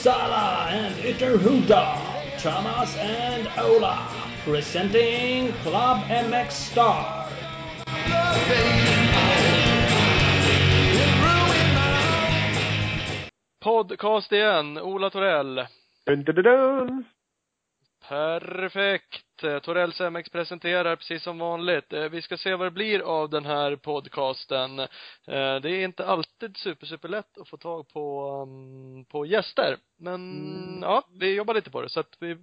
Uppsala and Ytterhuda, Thomas and Ola, presenting Club MX Star. Podcast igen, Ola Torell. Dun, dun, dun, dun. Perfekt. Torells MX presenterar precis som vanligt. Eh, Vi ska se vad det blir av den här podcasten. Eh, Det är inte alltid super, super lätt att få tag på, um, på gäster. Men Mm. ja, vi jobbar lite på det så att vi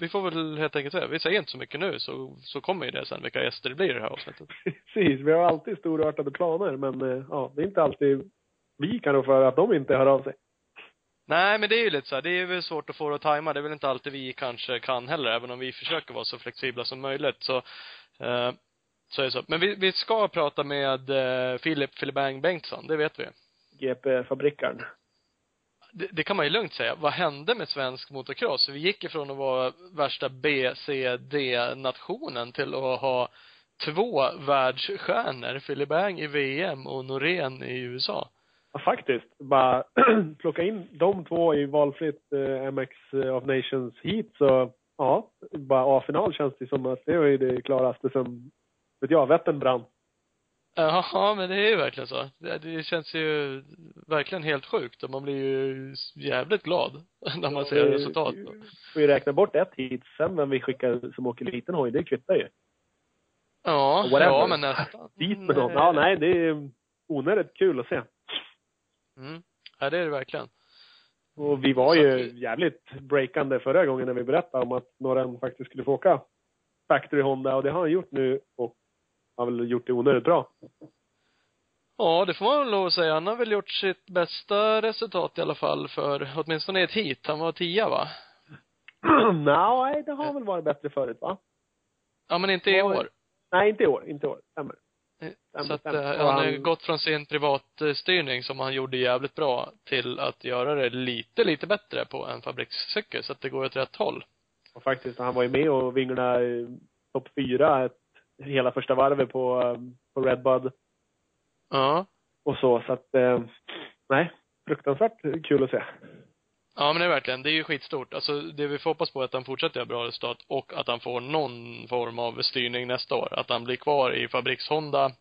vi får väl helt enkelt säga, vi säger inte så mycket nu så, så kommer ju det sen vilka gäster det blir i det här avsnittet. Precis, vi har alltid storartade planer men eh, ja, det är inte alltid vi kan rå för att de inte hör av sig. Nej, men det är ju lite så här, det är väl svårt att få det att tajma. Det är väl inte alltid vi kanske kan heller, även om vi försöker vara så flexibla som möjligt. Så, eh, så är det så. Men vi, vi ska prata med eh, Filip Filibang Bengtsson, det vet vi. GP-fabrikaren. Det, det kan man ju lugnt säga. Vad hände med svensk motocross? Vi gick ifrån att vara värsta B, C, D-nationen till att ha två världsstjärnor. Filibang i VM och Norén i USA. Ja, faktiskt. Bara plocka in de två i valfritt eh, MX of Nations Heat så ja, bara A-final känns det som att det är det klaraste som, vet jag, Vättern brann. Ja, men det är ju verkligen så. Det, känns ju verkligen helt sjukt och man blir ju jävligt glad när man ser Vi- resultat. får ju räkna bort ett hit, sen vem vi skickar som åker liten hoj, det kvittar ju. Ja, Whatever. ja men nästan. Dit med någon. Ja, nej, det är onödigt kul att se. Mm. Ja, det är det verkligen. Och vi var Så ju vi- jävligt breakande förra gången när vi berättade om att Norren faktiskt skulle få åka Factory Honda och det har han gjort nu och har väl gjort det onödigt bra. Ja, det får man väl lov att säga. Han har väl gjort sitt bästa resultat i alla fall för åtminstone ett hit. Han var tia va? Nej, det har väl varit bättre förut va? Ja, men inte i år. Nej, inte i år. Inte i år. Stämmer. Så att eh, han har ju gått från sin privatstyrning som han gjorde jävligt bra till att göra det lite, lite bättre på en fabrikscykel så att det går åt rätt håll. Och faktiskt, han var ju med och vinglade i topp fyra hela första varvet på, eh, på Redbud Ja. och så. Så att, eh, nej, fruktansvärt kul att se. Ja men det är verkligen, det är ju skitstort. Alltså det vi får hoppas på är att han fortsätter göra bra resultat och att han får någon form av styrning nästa år. Att han blir kvar i fabriks-Honda.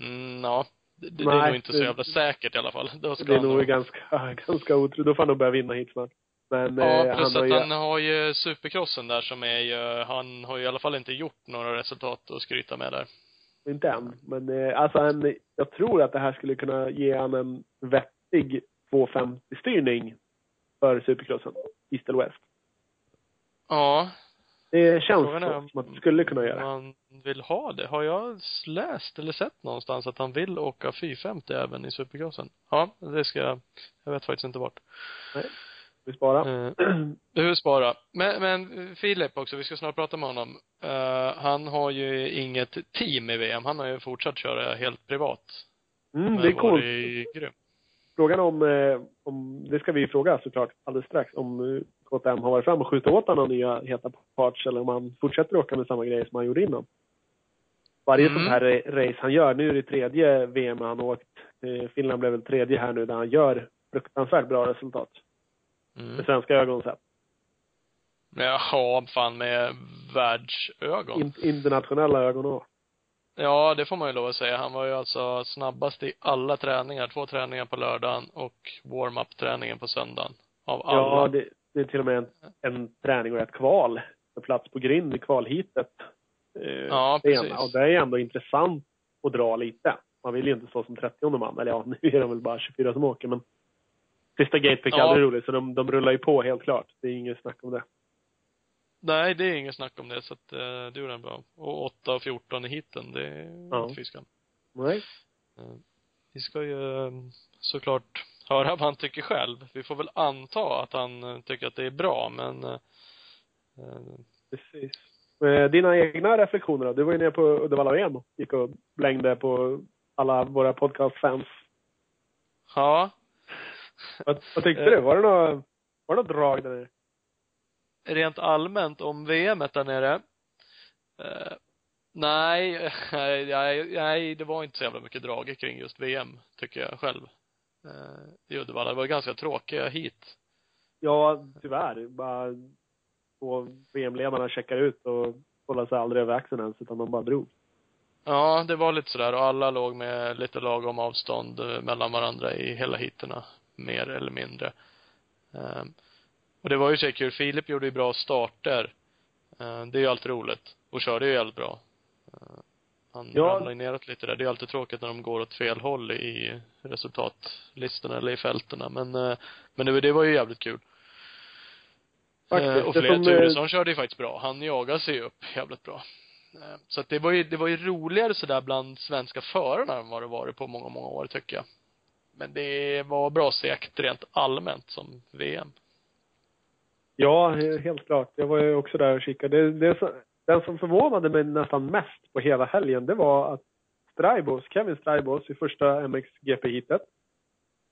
Mm, ja. Det, det är Nej, nog inte så jävla säkert i alla fall. Då ska Det är han nog ganska, ganska otroligt. Då får han nog börja vinna hit snart. Men Ja, eh, plus han har att ju, han har ju supercrossen där som är ju, han har ju i alla fall inte gjort några resultat att skryta med där. inte än, men eh, alltså han, jag tror att det här skulle kunna ge han en vettig 250-styrning för Supercrossen, East eller West. Ja. Det känns är som att det skulle kunna göra. man vill ha det. Har jag läst eller sett någonstans att han vill åka 450 även i supercrossen? Ja, det ska jag, jag vet faktiskt inte vart. Vi sparar. Eh, hur spara. Men, men Filip också, vi ska snart prata med honom. Eh, han har ju inget team i VM. Han har ju fortsatt köra helt privat. Mm, det är coolt. varit grym. Frågan om, eh, om, det ska vi fråga såklart alldeles strax, om eh, KTM har varit fram och skjutit åt några nya heta parts eller om han fortsätter åka med samma grejer som han gjorde innan. Varje Mm. sånt här ra- race han gör, nu är det tredje VM han har åkt, eh, Finland blev väl tredje här nu där han gör fruktansvärt bra resultat. Mm. Med svenska ögon sett. Jaha, fan med världsögon. In, internationella ögon också. Ja, det får man ju lov att säga. Han var ju alltså snabbast i alla träningar. Två träningar på lördagen och warm-up träningen på söndagen. Av alla. Ja, det, det är till och med en, en träning och ett kval. För plats på grind i kvalhitet. Eh, Ja, ena. precis. Och det är ändå intressant att dra lite. Man vill ju inte stå som 30 man. Eller ja, nu är de väl bara 24 som åker, men sista gatepick är Ja. aldrig roligt, så de, de rullar ju på helt klart. Det är inget snack om det. Nej, det är inget snack om det, så att eh, det gjorde han bra. Och 8 och 14 i hiten, det är Ja. skam. Nej. Eh, Vi ska ju eh, såklart höra vad han tycker själv. Vi får väl anta att han eh, tycker att det är bra, men eh, Precis. Dina egna reflektioner då? Du var ju nere på Uddevalla VM och gick och blängde på alla våra podcast-fans. ja. Vad, vad tyckte du? Var det något, var det något drag där nere? Rent allmänt om VMet där nere. Eh, nej, nej, nej, det var inte så jävla mycket drag kring just VM, tycker jag själv. Eh, I Uddevalla. Det var ganska tråkiga hit. Ja, tyvärr. Bara två VM-ledarna checkar ut och kollade sig aldrig över axeln ens, utan de bara drog. Ja, det var lite sådär och alla låg med lite lagom avstånd eh, mellan varandra i hela heaterna. Mer eller mindre. Och det var ju så kul. Filip gjorde ju bra starter. Ehm, det är ju alltid roligt. Och körde ju jävligt bra. Ehm, han Ja. ramlade neråt lite där. Det är alltid tråkigt när de går åt fel håll i resultatlistorna eller i fälterna. Men, eh, men det, det var ju jävligt kul. Faktiskt. Eh, och Det Fred som, Turesson körde ju faktiskt bra. Han jagade sig upp jävligt bra. Eh, Så att det var ju, det var ju roligare sådär bland svenska förarna än vad det varit på många, många år tycker jag. Men det var bra segt rent allmänt som VM. Ja, he- helt klart. Jag var ju också där och kikade. Det, det, den som förvånade mig nästan mest på hela helgen, det var att Straibos, Kevin Straibos i första MXGP-heatet,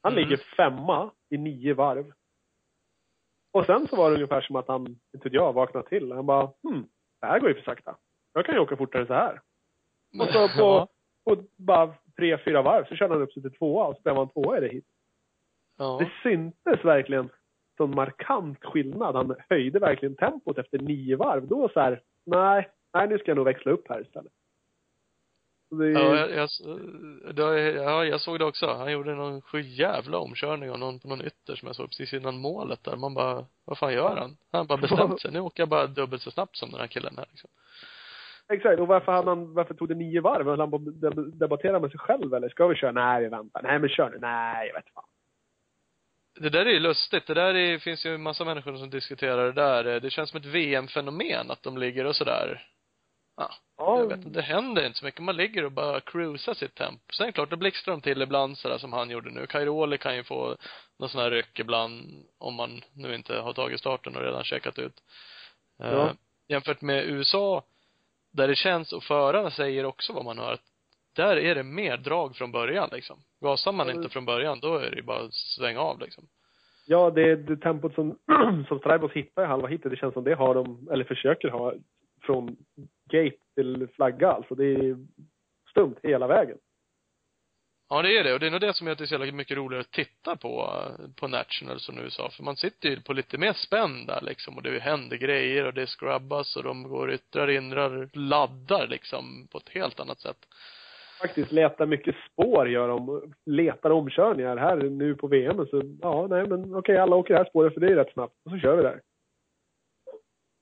han Mm. ligger femma i nio varv. Och sen så var det ungefär som att han, inte jag, vaknade till. Han bara, hmm, det här går ju för sakta. Jag kan ju åka fortare så här. Och så på, på bara tre, fyra varv så körde han upp sig till tvåa och så blev han tvåa i det hit. Ja. Det syntes verkligen sån markant skillnad. Han höjde verkligen tempot efter nio varv. Då så här, nej, nej nu ska jag nog växla upp här istället. Det, Ja, jag, jag, det, ja, jag såg det också. Han gjorde någon sju jävla omkörning av någon på någon ytter som jag såg precis innan målet där. Man bara, vad fan gör han? Han bara bestämt sig. Nu åker jag bara dubbelt så snabbt som den här killen här liksom. Exakt, och varför, han, varför tog det nio varv? Höll han på att deb- debattera med sig själv eller? Ska vi köra? Nej, vi väntar. Nej, men kör nu. Nej, jag vet fan. Det där är ju lustigt. Det där är, finns ju en massa människor som diskuterar det där. Det känns som ett VM-fenomen att de ligger och sådär. Ja, Ja, jag vet inte. Det händer inte så mycket. Man ligger och bara cruisar sitt tempo. Sen klart, då blixtrar de till ibland sådär som han gjorde nu. Cairoli kan ju få någon sån här ryck ibland om man nu inte har tagit starten och redan checkat ut. Ja. Eh, jämfört med USA, där det känns, och förarna säger också vad man hör, att där är det mer drag från början liksom. Gasar man Ja, inte från början, då är det bara att svänga av liksom. Ja, det, det tempot som, som Straibos hittar i halva hitet, det känns som det har de, eller försöker ha, från gate till flagga. Alltså det är stumt hela vägen. Ja, det är det. Och det är nog det som gör att det är så jävla mycket roligare att titta på, på National som USA. För man sitter ju på lite mer spänn där liksom. Och det händer grejer och det scrubbas och de går yttrar, inrar, laddar liksom på ett helt annat sätt. Faktiskt letar mycket spår gör de. Letar omkörningar. Här nu på VM så, ja nej men okej alla åker det här spåret för det är rätt snabbt. Och så kör vi där.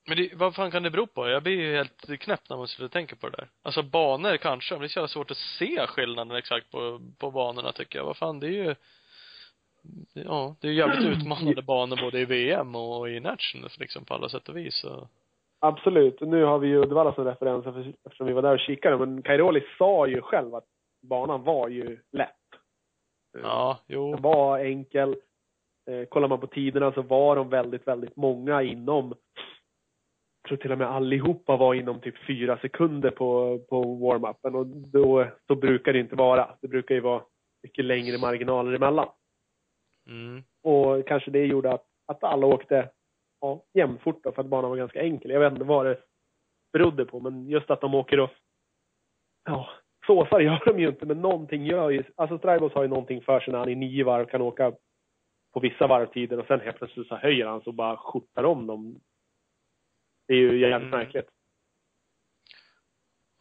Men det, vad fan kan det bero på? Jag blir ju helt knäpp när man skulle tänka på det där. Alltså banor kanske, men det är så jävla svårt att se skillnaden exakt på, på banorna tycker jag. Vad fan, det är ju Ja, det är ju jävligt utmanande banor både i VM och i Nationals liksom på alla sätt och vis. Så. Absolut. Nu har vi ju Uddevalla som referens eftersom vi var där och kikade. Men Cairoli sa ju själv att banan var ju lätt. Ja, jo. Den var enkel. Eh, kollar man på tiderna så var de väldigt, väldigt många inom jag tror till och med allihopa var inom typ fyra sekunder på, på warm-upen och då, så brukar det inte vara. Det brukar ju vara mycket längre marginaler emellan. Mm. Och kanske det gjorde att, att alla åkte ja, jämnfort då, för att banan var ganska enkel. Jag vet inte vad det berodde på, men just att de åker och ja, såsar gör de ju inte, men någonting gör ju, alltså Straibos har ju någonting för sig när han i nio varv kan åka på vissa varvtider och sen helt plötsligt så höjer han så bara skjortar om dem. Det är ju jävligt Mm. märkligt.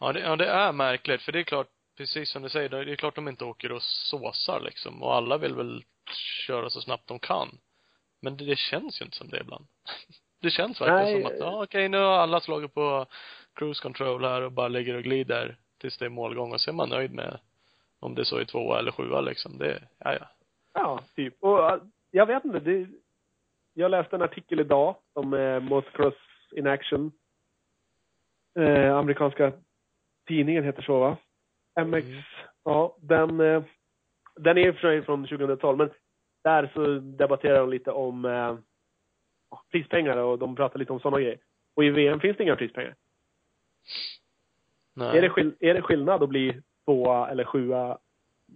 Ja det, ja, det är märkligt, för det är klart, precis som du säger, det är klart de inte åker och såsar liksom. Och alla vill väl köra så snabbt de kan. Men det, det känns ju inte som det ibland. Det känns verkligen Nej. som att, ja okej, nu har alla slagit på cruise control här och bara ligger och glider tills det är målgång och så är man nöjd med om det är så i tvåa eller sjua liksom. Det, ja ja. Ja, typ. Och jag vet inte, det, jag läste en artikel idag om eh, Motocross in Action. Eh, amerikanska tidningen heter så va? MX, Mm. ja, den, eh, den är i och för sig från 2012, men där så debatterar de lite om eh, prispengar och de pratar lite om sådana grejer. Och i VM finns det inga prispengar. Nej. Är det, skill- är det skillnad att bli tvåa eller sjua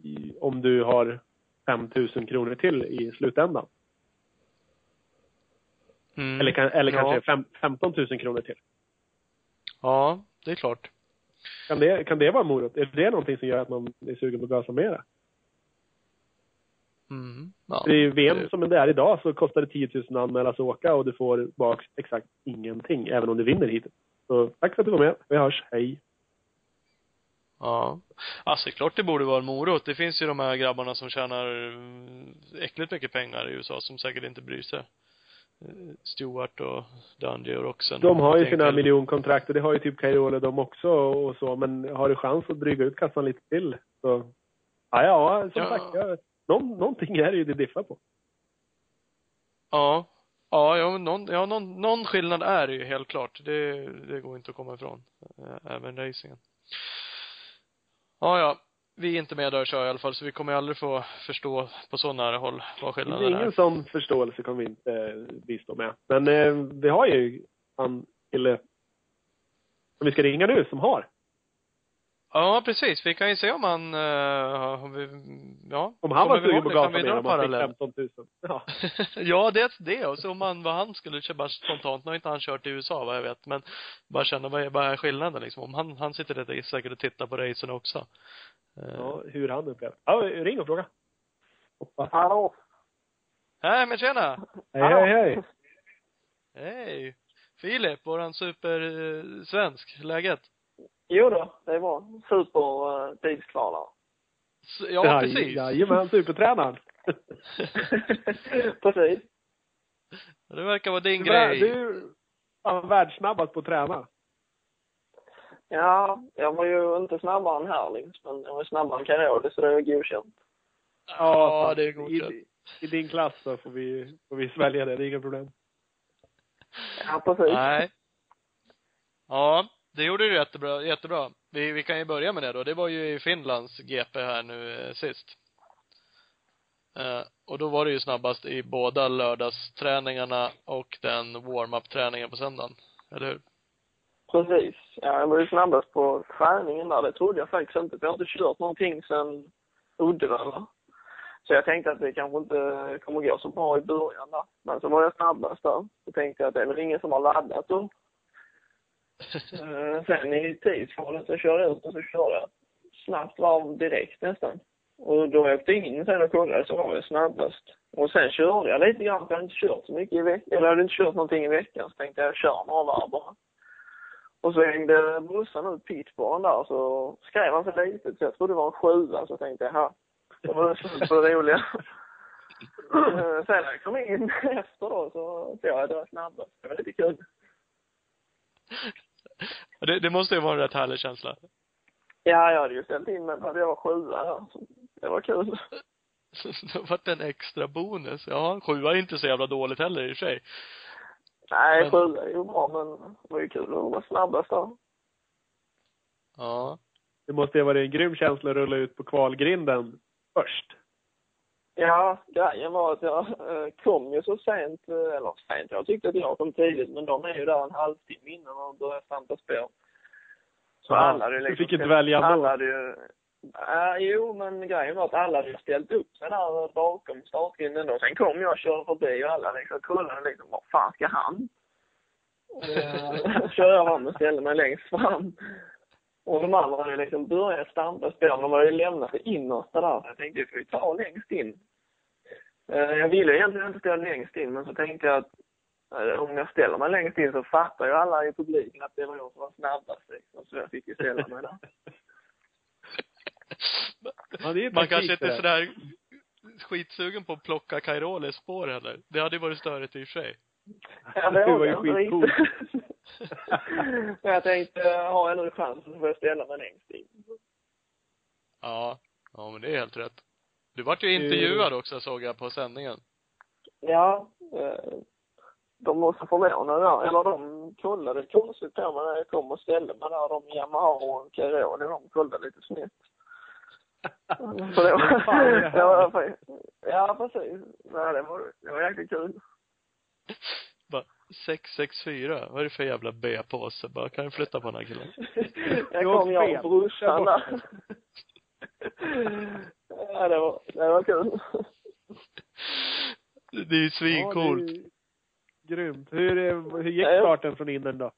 i, om du har 5 000 kronor till i slutändan? Mm. Eller, eller Ja. kanske fem, 15 000 kronor till. Ja, det är klart. Kan det, kan det vara en morot? Är det någonting som gör att man är sugen på att gasa mera? Mm. Ja. Det är ju VM Det- som det är idag så kostar det 10 000 att anmäla sig och åka och du får bak exakt ingenting, även om du vinner hit. Så tack för att du var med. Vi hörs. Hej. Ja. Alltså klart det borde vara en morot. Det finns ju de här grabbarna som tjänar mm, äckligt mycket pengar i USA som säkert inte bryr sig. Eh, Stewart och Dungey och Roxen. De har ju sina väl- miljonkontrakt och det har ju typ Cairoli de också och så, men har du chans att dryga ut kassan lite till så, ja, ja, som Ja. sagt, ja, någon, någonting är det ju det diffar på. Ja. Ja, ja, någon, ja någon, någon skillnad är det ju helt klart. Det, det går inte att komma ifrån. Eh, Även racingen. Ja, ja. Vi är inte med där och kör i alla fall, så vi kommer aldrig få förstå på så nära håll vad skillnaden Ingen är. sån förståelse kommer vi inte eh, bistå med. Men eh, vi har ju han kille som vi ska ringa nu, som har. Ja, precis. Vi kan ju se om han, uh, om vi, ja. Om han var sugen på honom, en han fick parallell? 15 000. Ja. ja, det är det. Och så om han, vad han skulle köra bara spontant. Nu har inte han kört i USA vad jag vet. Men bara känna vad är, vad är skillnaden liksom. Om han, han sitter där säkert och tittar på racen också. Eh, ja, hur han upplever. Ja, ring och fråga. Hallå! Hej, men tjena! Hej, hej, hej. Hej! Filip, våran supersvensk. Läget? Jo då, det är bra. Super uh, Ja, precis. Jajamän, supertränaren. Precis. Det verkar vara din Du grej. Du är fan världssnabbast på att träna. Ja, jag var ju inte snabbare än Herlings, men jag var snabbare än Cairoli, så det är godkänt. Ja, det är godkänt. I, I din klass så får vi, får vi svälja det, det är inga problem. Ja, precis. Nej. Ja, det gjorde du jättebra, jättebra. Vi, vi kan ju börja med det då. Det var ju i Finlands GP här nu eh, sist. Eh, och då var det ju snabbast i båda lördagsträningarna och den warm-up-träningen på söndagen. Eller hur? Precis. Ja, jag var ju snabbast på träningen där. Det trodde jag faktiskt inte, jag har inte kört någonting sedan Uddevalla. Så jag tänkte att det kanske inte kommer gå så bra i början där. Men så var jag snabbast där. Så tänkte jag att det är väl ingen som har laddat då. Eh, sen i tidskvalet så körde jag ut och så körde jag snabbt varv direkt nästan. Och då åkte jag in sen och kollade så var jag snabbast. Och sen körde jag lite grann, för jag hade inte kört så mycket i veckan. Eller jag hade inte kört någonting i veckan. Så tänkte jag, jag kör några varv bara. Och så hängde brorsan ut pitbaren där så skrev han så litet så jag trodde det var en sjua. Så tänkte jag, ja, det var slut på det roliga. Eh, sen när jag kom in efter då så såg jag att det var snabbast. Det var lite kul. Det, det måste ju vara en rätt härlig känsla. Ja, jag hade ju ställt in mig jag var sjua där. Det var kul. det har varit en extra bonus. Ja, sjua är inte så jävla dåligt heller i och för sig. Nej, Men- sjua är ju bra men det var ju kul att vara snabbast där. Ja. Det måste ju ha varit en grym känsla att rulla ut på kvalgrinden först. Ja, grejen var att jag eh, kom ju så sent, eh, eller sent, jag tyckte att jag kom tidigt, men de är ju där en halvtimme innan de börjar stampa spår. Så Ja, alla hade ju du liksom fick inte välja ändå. Alla hade ju, äh, jo men grejen var att alla hade ställt upp sig där bakom startgrinden då. Sen kom jag och körde förbi och alla liksom kollade liksom, var fan ska han? Kör jag fram och ställde mig längst fram. Och de andra hade liksom börjat stampa spår. De hade ju lämnat det innersta där. Jag tänkte, vi får ju ta längst in. Eh, Jag ville egentligen inte stå längst in, men så tänkte jag att eh, om jag ställer mig längst in så fattar ju alla i publiken att det var jag som var snabbast. Liksom. Så jag fick ju ställa mig där. Ja, det är ju Man kanske inte är sådär skitsugen på att plocka Cairoles spår heller. Det hade ju varit störigt i och för sig. Ja, Det var ju skitcoolt. Men jag tänkte, har jag nu chansen så får jag ställa mig längst in. Ja. Ja, men det är helt rätt. Du vart ju intervjuad också såg jag på sändningen. Ja, eh, de så förvånade där. Eller de kollade konstigt på mig när jag kom och ställde mig där. De Yamaha och Cairoli, de kollade lite snett. Så det var, var, ja, precis. Nej, det var, det var jäkligt kul. Bara 664, vad är det för jävla B-påse? Bara, kan du flytta på den här killen? Jag kom jag och brorsan där. Ja, det var, det var kul. Det är ju svincoolt. Ja, det är grymt. Hur, eh, hur gick Ja, starten från Indern då?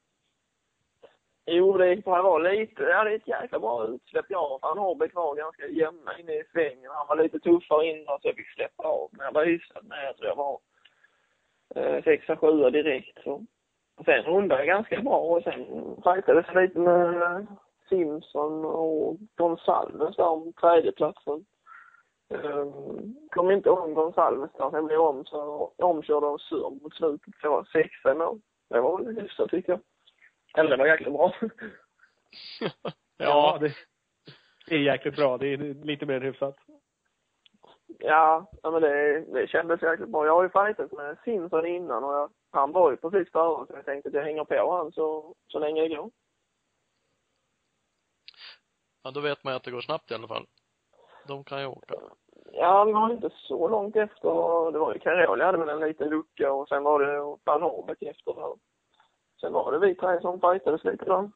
Jo, det gick bra. Det var lite, jag hade ett jäkla bra utsläpp. Jag och van Hårbeck var ganska jämna inne i svängen. Han var lite tuffare innan så jag fick släppa av. Men jag var hyfsat med. Jag tror jag var eh, sexa, sjua direkt. Så. Och sen rundade jag ganska bra och sen fightades jag lite med Simpson och Gonsalves där om tredjeplatsen. Um, kom inte om Gonsalves där. Sen blev jag om, så, omkörd av Sur mot slutet. Så jag var sexa mål. Det var väl hyfsat tycker jag. Eller det var jäkligt bra. Ja, det, det är jäkligt bra. Det är lite mer än hyfsat. Ja, ja men det, det kändes jäkligt bra. Jag har ju fightat med Simpson innan och jag, han var ju precis före så jag tänkte att jag hänger på han så, så länge det går. Ja, då vet man ju att det går snabbt i alla fall. De kan ju åka. Ja, vi var inte så långt efter. Det var ju Carola hade väl en liten lucka och sen var det van Hårbeck efter. Sen var det vi tre som fightades lite då.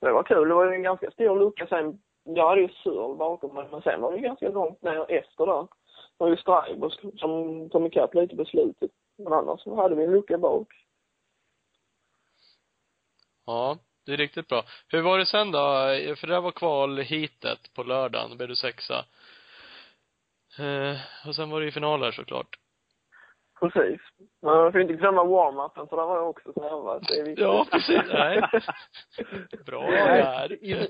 Det var kul. Det var ju en ganska stor lucka sen. Jag hade ju Surl bakom mig, men sen var det ganska långt ner efter då. Det var ju Straibos som kom ikapp lite på slutet. Men annars så hade vi en lucka bak. Ja, det är riktigt bra. Hur var det sen då? För det där var kvalheatet på lördagen, då blev du sexa. Eh, och sen var det ju finaler såklart. Precis. Man får inte glömma warm-upen, för där var jag också snabbast. Det är viktigt. Ja, precis. Nej. Bra där. In,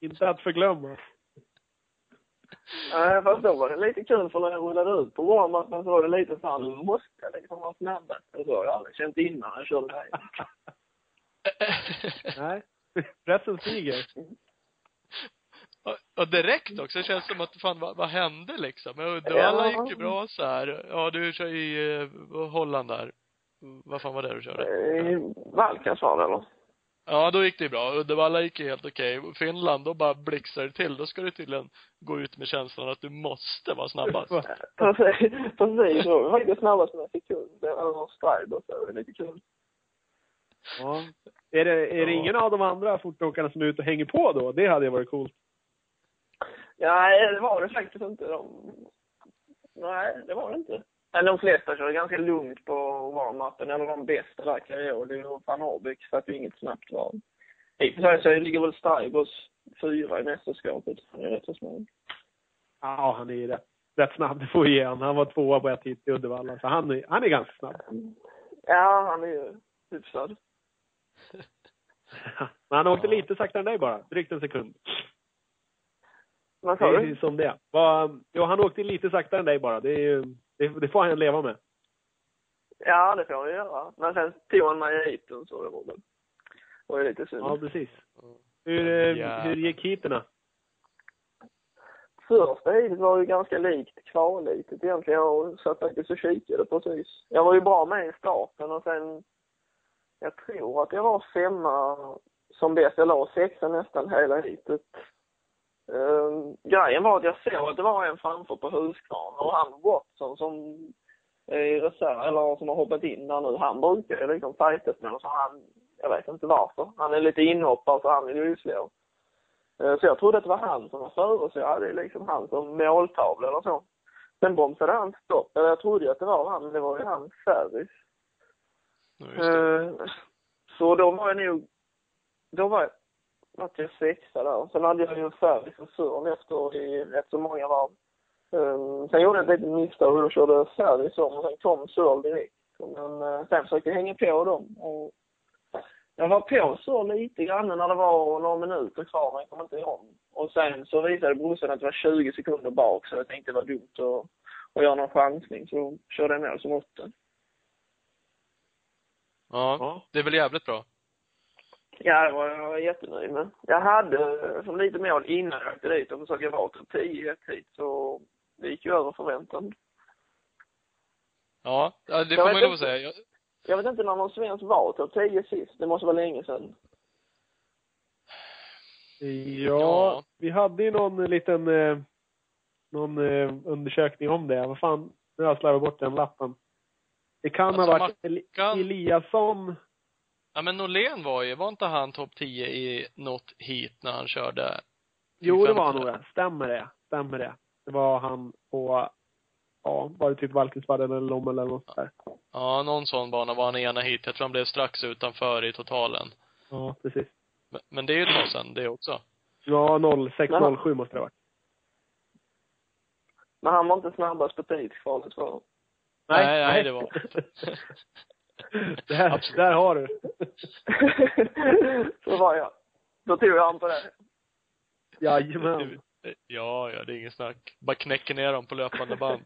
inte att förglömma. Nej, fast då var det lite kul för när jag rullade ut på warm-upen så var det lite såhär, nu måste jag liksom vara snabbast. Och så har jag aldrig känt innan jag körde här. Nej. Pressen stiger. Och- direkt också, det känns som att fan vad, vad hände liksom? Men Uddevalla Ja. gick ju bra så här. Ja, du kör i eh, Holland där. Vad fan var det du körde? Eh, Valkas var det eller? Ja, då gick det ju bra. Uddevalla gick ju helt okej. Finland, då bara blixtrar det till. Då ska du tydligen gå ut med känslan att du måste vara snabbast. Precis, precis. Så var faktiskt snabbast med en sekund. Det var stride och så. Det var lite kul. Ja. Är det, är det Ja. ingen av de andra fortåkarna som är ute och hänger på då? Det hade ju varit coolt. Nej, det var det faktiskt inte. De... Nej, det var det inte. Men de flesta körde ganska lugnt på warm-upen. Eller de bästa där, Carioli och van Hårbeck, så att det inget snabbt var. I och för sig ligger väl Straibos fyra i mästerskapet. Han är rätt så snabb. Ja, han är ju rätt, rätt snabb. Det får vi ge han. Han var tvåa på ett hit i Uddevalla. Så han är, han är ganska snabb. Ja, han är ju hyfsad. Men han åkte Ja. lite saktare än dig bara. Drygt en sekund. Vad Det sa är du? som det är. Vad- Jo, han åkte lite saktare än dig bara. Det, är ju, det, det får han leva med. Ja, det får han göra. Men sen tog han mig i heaten så det var väl det var ju lite synd. Ja, precis. Hur, eh, Ja. hur gick heaterna? Första heatet var ju ganska likt kvalheatet egentligen. Jag satt faktiskt och kikade precis. Jag var ju bra med i starten och sen, jag tror att jag var femma som bäst. Jag la sexa nästan hela heatet. Uh, grejen var att jag såg att det var en framför på Husqvarna och han Watson som är i reserv, eller som har hoppat in där nu, han brukar ju liksom fightas med så han, jag vet inte varför. Han är lite inhoppare så han vill ju slå. Eh, Så jag trodde att det var han som var före, så jag hade liksom han som måltavla eller så. Sen bromsade han stopp, eller jag trodde ju att det var han, men det var ju han Ferris. Ja. Eh, Så då var jag nog, då var jag, vart jag sexa där. Sen hade jag ju Ferris och Sören efter i rätt så många varv. Um, sen gjorde jag ett litet misstag och då körde Ferris om och sen kom Sören direkt. Men uh, sen försökte jag hänga på dem och jag var på Sören lite grann när det var några minuter kvar, men jag kom inte ihåg. Och sen så visade brorsan att det var 20 sekunder bak så jag tänkte det var dumt att, att göra någon chansning så körde jag mål som åtta. Ja, Ja. det är väl jävligt bra. Ja, det var jag var jättenöjd med. Jag hade som lite mål innan jag åkte dit och försökte vara topp 10 ett hit, så det gick ju över förväntan. Ja, det Jag får vet man ju lov att säga. Jag, Jag vet inte när någon svensk var topp 10 sist. Det måste vara länge sedan. Ja, Ja. vi hade ju någon liten eh, någon eh, undersökning om det. Vad fan, nu har jag slarvat bort den lappen. Det kan Alltså, ha varit Eli- Mackan- Eliasson. Ja, men Norlén var ju, var inte han topp 10 i något hit när han körde? Jo, det var han 50. nog. Stämmer det. Stämmer det. Det var han på, ja, var det typ Valkensvallen eller Lommel eller något där. Ja, någon sån bana var han i ena hit. Jag tror han blev strax utanför i totalen. Ja, precis. Men, men det är ju ett tag sedan det också. Ja, 06, 07 måste det ha varit. Men han var inte snabbast på tidskvalet för Nej, nej, det var där, Absolut. där har du. Så var jag. Då tog jag han på det. Jajamän. Ja, ja, det är ingen snack. Bara knäcker ner dem på löpande band.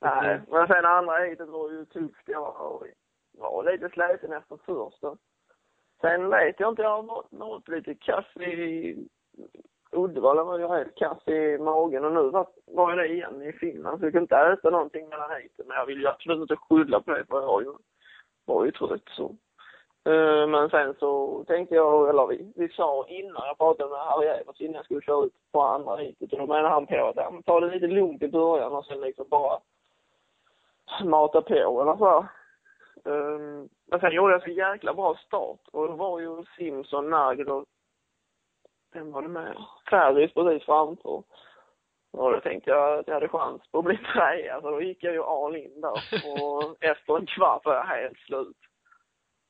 Nej, men sen andra heatet var ju tufft. Jag var, var lite sliten efter första. Sen vet jag inte, jag har varit, varit lite kass i Uddevalla var jag helt kass i magen och nu var, var jag det igen i Finland. Så jag kunde inte äta någonting mellan heaten. Men jag vill ju absolut inte skylla på det för jag var ju, var ju trött så. Eh, men sen så tänkte jag, eller vi, vi sa innan jag pratade med Harry Evers innan jag skulle köra ut på andra heatet och då menade han på att ja, ta det lite lugnt i början och sen liksom bara mata på eller så. Um, men sen gjorde jag så jäkla bra start och det var ju Simson, Nagel och vem var det med? Ferris precis framför. Och då tänkte jag att jag hade chans på att bli trea, så då gick jag ju all in där. Och efter en kvart var jag helt slut.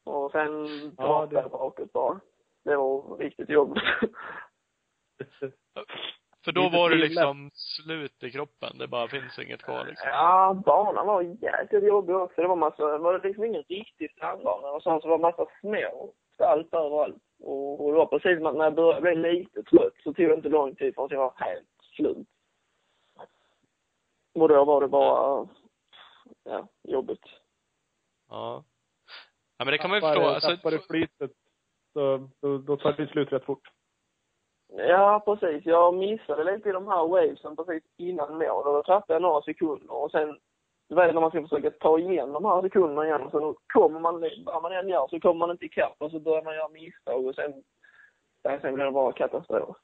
Och sen Ja, det- jag bakåt bara. Det var riktigt jobbigt. För då var det till liksom slut i kroppen. Det bara finns inget kvar liksom. Ja, banan var jäkligt jobbig också. Det var massa, det var liksom ingen riktig strandbana och sen så var det massa små spalt överallt. Och, och det var precis när jag började bli lite trött så tog det inte lång tid förrän jag var helt slut. Och då var det bara, ja, jobbigt. Ja. Ja, men det kan man ju Tappar- förstå. Alltså, Tappar du flytet så, då, då tar det slut rätt fort. Ja, precis. Jag missade lite i de här wavesen precis innan mål och då tappade jag några sekunder och sen du vet när man ska försöka ta igen de här sekunderna igen så då kommer man, vad man än gör så kommer man inte ikapp och så börjar man göra misstag och sen, ja, sen blir det bara katastrof.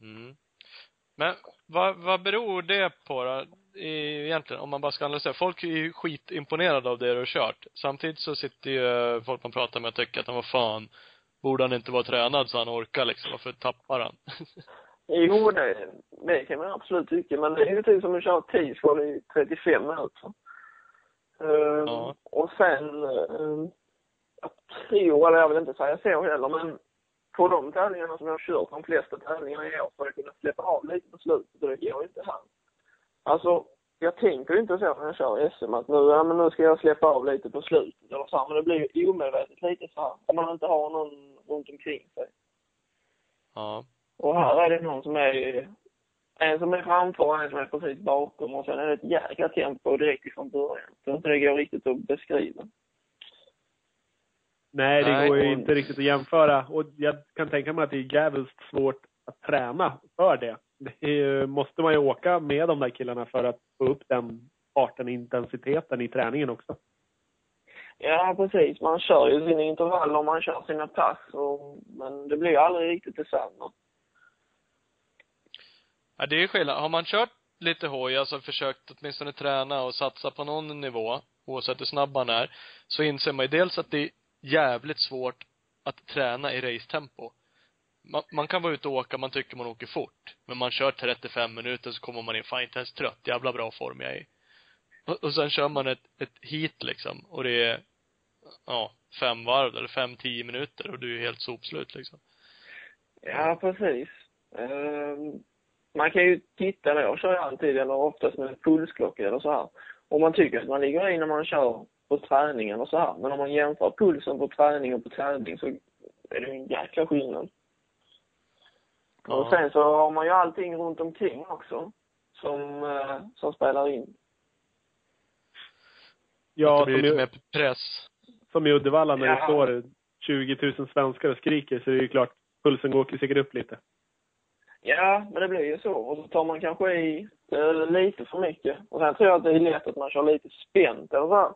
Mm. Men vad, vad beror det på då? Egentligen, om man bara ska analysera. Folk är ju skitimponerade av det du har kört. Samtidigt så sitter ju folk man pratar med och tycker att han var fan, borde han inte vara tränad så han orkar liksom? Varför tappar han? Jo, det, det kan man absolut tycka, men det är ju typ som att köra tidsskål i 35 minuter. Ehm, Ja. Och sen, um, jag tror, eller jag vill inte säga så heller, men på de tävlingarna som jag har kört, de flesta tävlingarna i år, så har jag kunnat släppa av lite på slutet och det går inte här. Alltså, jag tänker inte så när jag kör SM att nu, ja men nu ska jag släppa av lite på slutet eller så här, men det blir ju omedvetet lite så här, om man inte har någon runt omkring sig. Ja. Och här är det någon som är, en som är framför och en som är precis bakom och sen är det ett jäkla tempo direkt ifrån början. Så det går riktigt att beskriva. Nej, det Nej, går ju och- inte riktigt att jämföra. Och jag kan tänka mig att det är jävligt svårt att träna för det. Det är, ju- måste man ju åka med de där killarna för att få upp den farten, intensiteten i träningen också. Ja, precis. Man kör ju sina intervaller och man kör sina pass och, men det blir ju aldrig riktigt detsamma. Ja, det är ju skillnad. Har man kört lite hoj, alltså försökt åtminstone träna och satsa på någon nivå, oavsett hur snabb man är, så inser man ju dels att det jävligt svårt att träna i racetempo. Man, man kan vara ute och åka, man tycker man åker fort. Men man kör 35 minuter så kommer man in, fan inte ens trött, jävla bra form jag är i. Och, och sen kör man ett, ett heat liksom, och det är, ja, fem varv eller fem, tio minuter och du är helt sopslut liksom. Ja, precis. Um, man kan ju titta då, jag kör ju alltid, eller oftast med pulsklocka eller så här. Om man tycker att man ligger i när man kör på träning eller så här. Men om man jämför pulsen på träning och på tävling så är det en jäkla skillnad. Och sen så har man ju allting runt omkring också som, eh, som spelar in. Ja, det blir som lite mer press. som i Uddevalla när det Ja. står 20 000 svenskar och skriker så är det ju klart, pulsen går säkert upp lite. Ja, men det blir ju så. Och så tar man kanske i eh, lite för mycket. Och sen tror jag att det är lätt att man kör lite spänt eller så här.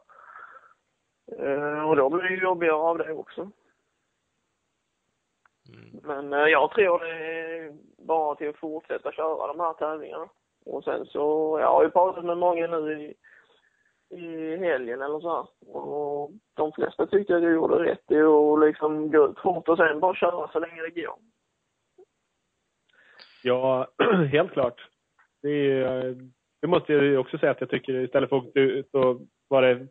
Och då blir det ju jobbigare av det också. Mm. Men eh, jag tror det är bara till att fortsätta köra de här tävlingarna. Och sen så, jag har ju pratat med många nu i, i helgen eller så här. Och de flesta tyckte att jag gjorde rätt i att liksom gå ut fort och sen bara köra så länge det går. Ja, helt klart. Det, är, det måste jag ju också säga att jag tycker istället för att åka ut och vara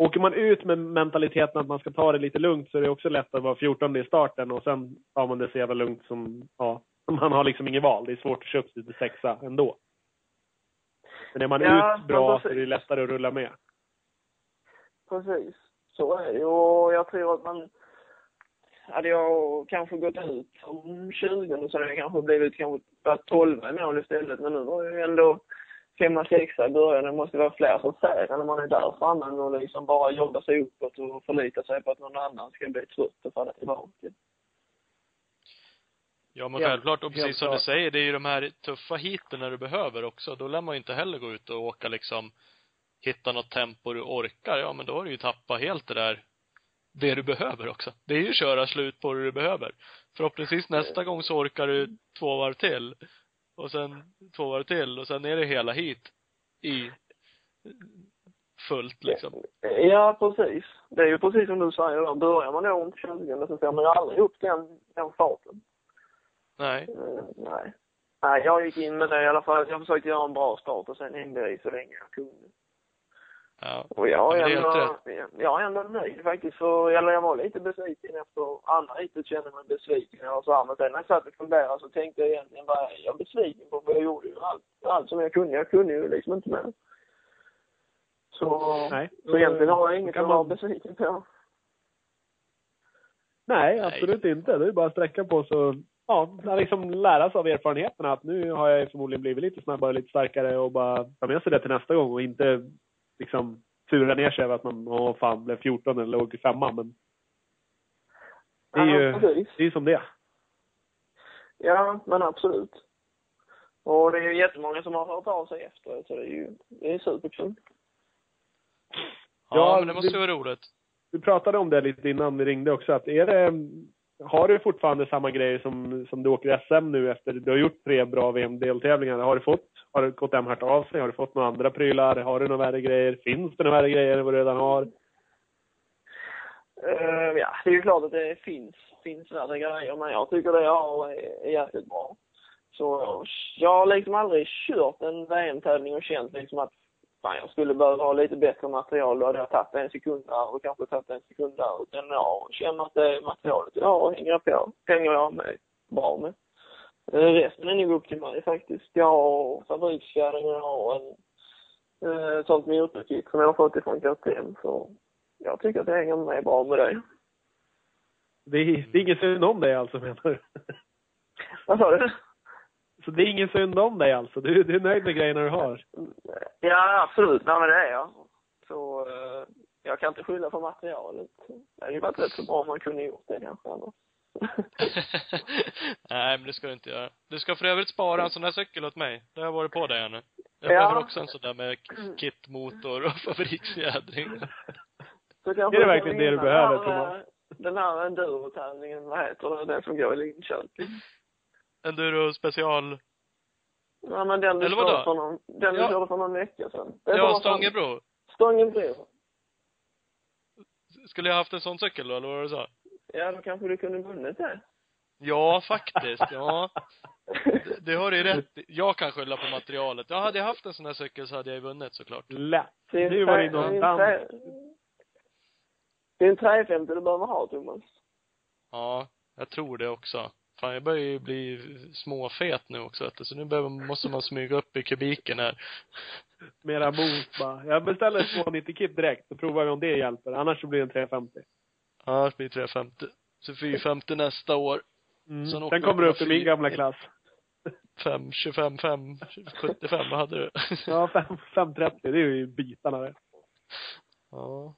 åker man ut med mentaliteten att man ska ta det lite lugnt så är det också lätt att vara 14 i starten och sen tar man det så jävla lugnt som, ja, man har liksom inget val. Det är svårt att köpa sig till sexa ändå. Men är man Ja, ut bra men så är det lättare att rulla med. Precis. Så är det Och jag tror att man... Hade jag kanske gått ut som 20 så hade jag kanske blivit kanske varit 12 i mål istället. Men nu var jag ju ändå femma, sexa i början. Det måste vara fler som säger när man är där framme och liksom bara jobba sig uppåt och förlita sig på att någon annan ska bli trött och falla tillbaka. Ja men självklart, och precis som du säger, det är ju de här tuffa hiten när du behöver också. Då lär man ju inte heller gå ut och åka liksom, hitta något tempo du orkar. Ja men då har du ju tappat helt det där, det du behöver också. Det är ju köra slut på det du behöver. Förhoppningsvis nästa gång så orkar du två varv till. Och sen två varv till och sen är det hela hit i fullt liksom. Ja, precis. Det är ju precis som du säger då. Börjar man då runt 20 så får man ju aldrig upp den, den farten. Nej. Eh, nej. Nej, jag gick in med det i alla fall. Jag försökte göra en bra start och sen hängde jag i så länge jag kunde. Ja. Och jag Ja, är ändå, jag är ändå nöjd faktiskt. För, eller jag var lite besviken efter andra heatet kände mig besviken och så här. Men sen när jag satt och funderade så tänkte jag egentligen är jag besviken på? För jag gjorde ju allt, allt som jag kunde. Jag kunde ju liksom inte mer. Så, Nej. så egentligen har jag inget att vara man- besviken på. Nej, absolut inte. Det är bara att sträcka på så ja, liksom lära sig av erfarenheterna att nu har jag förmodligen blivit lite snabbare, lite starkare och bara ta med sig det till nästa gång och inte liksom sura ner sig över att man, åh fan, blev 14 eller låg femma. Men det är Ja, ju, precis. det är som det. Ja, men absolut. Och det är ju jättemånga som har hört av sig efteråt, så det är ju, det är superkul. Ja, Ja, men det måste ju vara roligt. Vi pratade om det lite innan vi ringde också, att är det, har du fortfarande samma grejer som, som du åker SM nu efter, du har gjort tre bra VM-deltävlingar, har du fått, har KTM hört av sig, har du fått några andra prylar, har du några värre grejer, finns det några värre grejer än vad du redan har? Uh, ja, det är ju klart att det finns, finns värre grejer, men jag tycker det jag har är, e är jäkligt bra. Så jag har liksom aldrig kört en VM-tävling och känt liksom att fan, jag skulle behöva ha lite bättre material. Då hade jag tagit en sekund där och kanske tagit en sekund där. Utan jag känner att det materialet jag har hänger på, hänger jag med bra med. Eh, Resten är nog upp till mig faktiskt. Jag har fabriksfjädring och jag har en eh, sånt motorkit som jag har fått ifrån KTM. Så jag tycker att det hänger med bra med det. Det är, det är ingen synd om dig alltså menar du? Vad sa du? Så det är ingen synd om dig alltså? Du, du är nöjd med grejerna du har? Ja, absolut. Nej, men det är jag. Så eh, jag kan inte skylla på materialet. Det hade ju varit rätt så bra om man kunde gjort det kanske annars. Nej, men det ska du inte göra. Du ska för övrigt spara en sån där cykel åt mig. Det har jag varit på dig här nu. Jag Ja. behöver också en sån där med kitmotor och kanske Är det verkligen det du behöver, den här, Thomas? Den här endurotävlingen, vad heter det, den som går i Linköping? Enduro special. Ja, men den du Eller vadå? körde för någon, den du Ja. körde för någon vecka sedan. Ja, Stångebro. Stångebro. Skulle jag haft en sån cykel då, eller vad var det du sa? Ja, då kanske du kunde vunnit det. Ja, faktiskt. Ja. Det, det har du ju rätt. Jag kan skylla på materialet. Ja, hade jag haft en sån här cykel så hade jag ju vunnit såklart. Lätt. Det är en Nu var det är en dans. Det är en 350 du behöver ha, Thomas. Ja, jag tror det också. Fan, jag börjar ju bli småfet nu också vet du, så nu behöver, måste man smyga upp i kubiken här. Mera boost bara. Jag beställer ett 290 kit direkt, så provar vi om det hjälper. Annars så blir det en 350. Ja, det blir 350. Så 450 nästa år. Mm. Sen Sen, kommer du upp i min gamla klass. 5, 25, 5, 75, vad hade du? Ja, 5, 530. Det är ju bitarna det. Ja.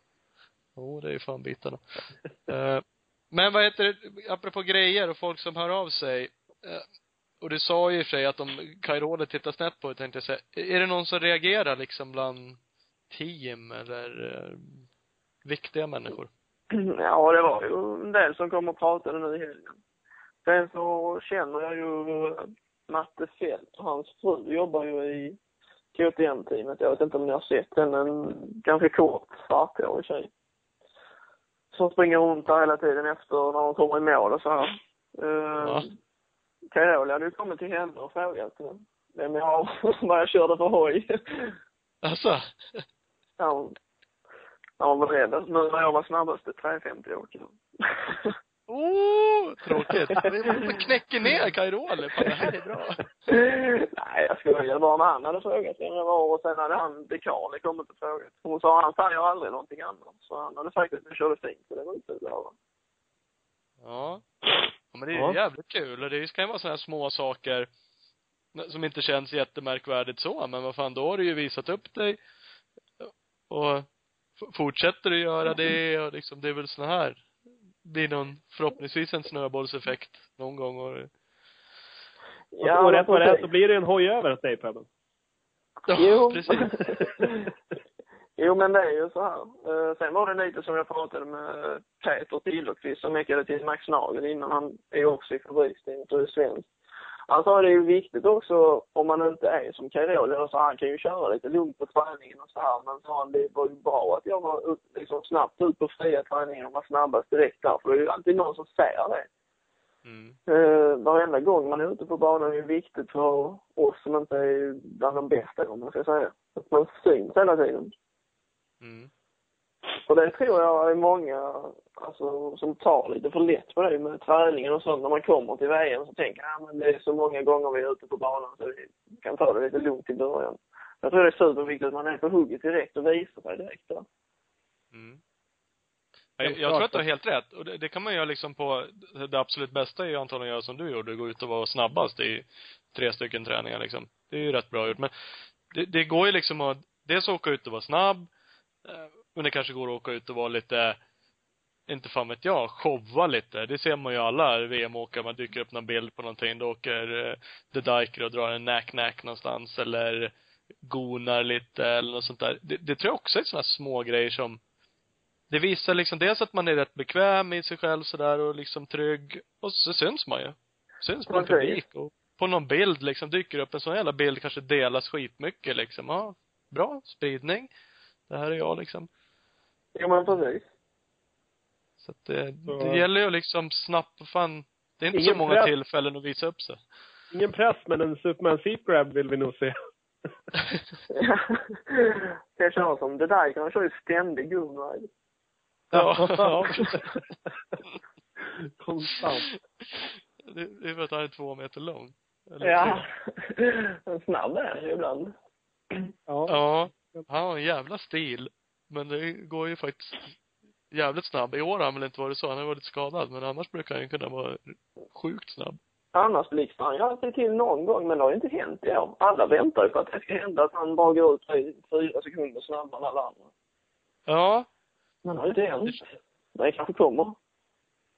Jo, det är ju fan bitarna. Eh, Men vad heter det, apropå grejer och folk som hör av sig. eh, Och du sa ju i och för sig att de Kairolet tittar snett på det, tänkte jag säga. Är det någon som reagerar liksom bland team eller eh, viktiga människor? Ja, det var ju en del som kom och pratade nu i helgen. Sen så känner jag ju Matte Fält och hans fru jobbar ju i KTM-teamet. Jag vet inte om ni har sett den, en ganska kort svarthårig tjej. Som springer runt där hela tiden efter när hon kommer i mål och så här. Ja. Uh, Carola hade ju kommit till henne och frågat vem jag har, vad jag körde för hoj. Alltså? Ja, Han var beredd. Nu när jag var snabbaste 350 åkare. Oh, tråkigt. Vi knäcker ner Kairoli. Fan, det här är bra. Nej, jag skojar bara. Men han hade frågat vem jag var och sen hade han dekane kommit och frågat. Hon sa han säger aldrig någonting annat. Så han hade sagt att jag körde fint. Så det var inte bra. Ja. ja men det är ju Ja. jävligt kul och det ska ju vara sådana här små saker som inte känns jättemärkvärdigt så, men vad fan, då har du ju visat upp dig och fortsätter du göra det och liksom, det är väl såna här blir någon, förhoppningsvis en snöbollseffekt någon gång och Ja, och rätt vad det är så blir det en hoj över hos dig Pebben. Ja, Jo. precis. jo, men det är ju så här. Eh, sen var det lite som jag pratade med Peter Tillerqvist som mekade till Max Nagel innan. Han är ju också i fabriksteamet och är svensk. Han sa det är ju viktigt också om man inte är som Cairoli, så han kan ju köra lite lugnt på träningen och så här. Men sa han, det var ju bra att jag var ut, liksom snabbt ut på fria träningen och var snabbast direkt där. För det är ju alltid någon som säger det. Mm. Eh, varenda gång man är ute på banan är det viktigt för oss som inte är bland de bästa, om man ska säga. Att man syns hela tiden. Mm. Och det tror jag är många alltså, som tar lite för lätt på det med träningen och sånt. När man kommer till VM så tänker jag, ja, men det är så många gånger vi är ute på banan så vi kan ta det lite lugnt i början. Jag tror det är superviktigt att man är på hugget direkt och visar sig direkt där. Mm. Jag, jag tror att du har helt rätt. Och det, det kan man göra liksom på, det absolut bästa är ju antagligen att göra som du gjorde, gå ut och vara snabbast i tre stycken träningar liksom. Det är ju rätt bra gjort. Men det, det går ju liksom att, dels åka ut och vara snabb, eh, men det kanske går att åka ut och vara lite, inte fan vet jag, showa lite. Det ser man ju alla VM-åkare, man dyker upp någon bild på någonting, då åker eh, The Diker och drar en nack-nack någonstans eller gonar lite eller något sånt där. Det, det tror jag också är sådana små grejer som det visar liksom dels att man är rätt bekväm i sig själv sådär och liksom trygg. Och så syns man ju. Syns på en publik och på någon bild liksom dyker upp en sån jävla bild kanske delas skitmycket liksom. Ja, bra spridning. Det här är jag liksom. Jo men precis. Så att det, Så- det gäller ju liksom snabbt, fan. Det är inte så Ingen många press. tillfällen att visa upp sig. Ingen press, men en Superman seat grab vill vi nog se. det känns som det där, han kör ju ständig gunride. Ja, ja. Konstant. Det, det är för att han är två meter lång. Eller Ja. snabb är han ju ibland. Ja. Ja. Han har en jävla stil. Men det går ju faktiskt jävligt snabb. I år har han väl inte varit så. Han har varit skadad. Men annars brukar han ju kunna vara sjukt snabb. Annars blixtrar han ju alltid till någon gång, men det har ju inte hänt i år. Alla väntar ju på att det ska hända, att han bara går ut i fyra sekunder snabbare än alla andra. Ja. Men det har ju inte hänt. Det kanske kommer.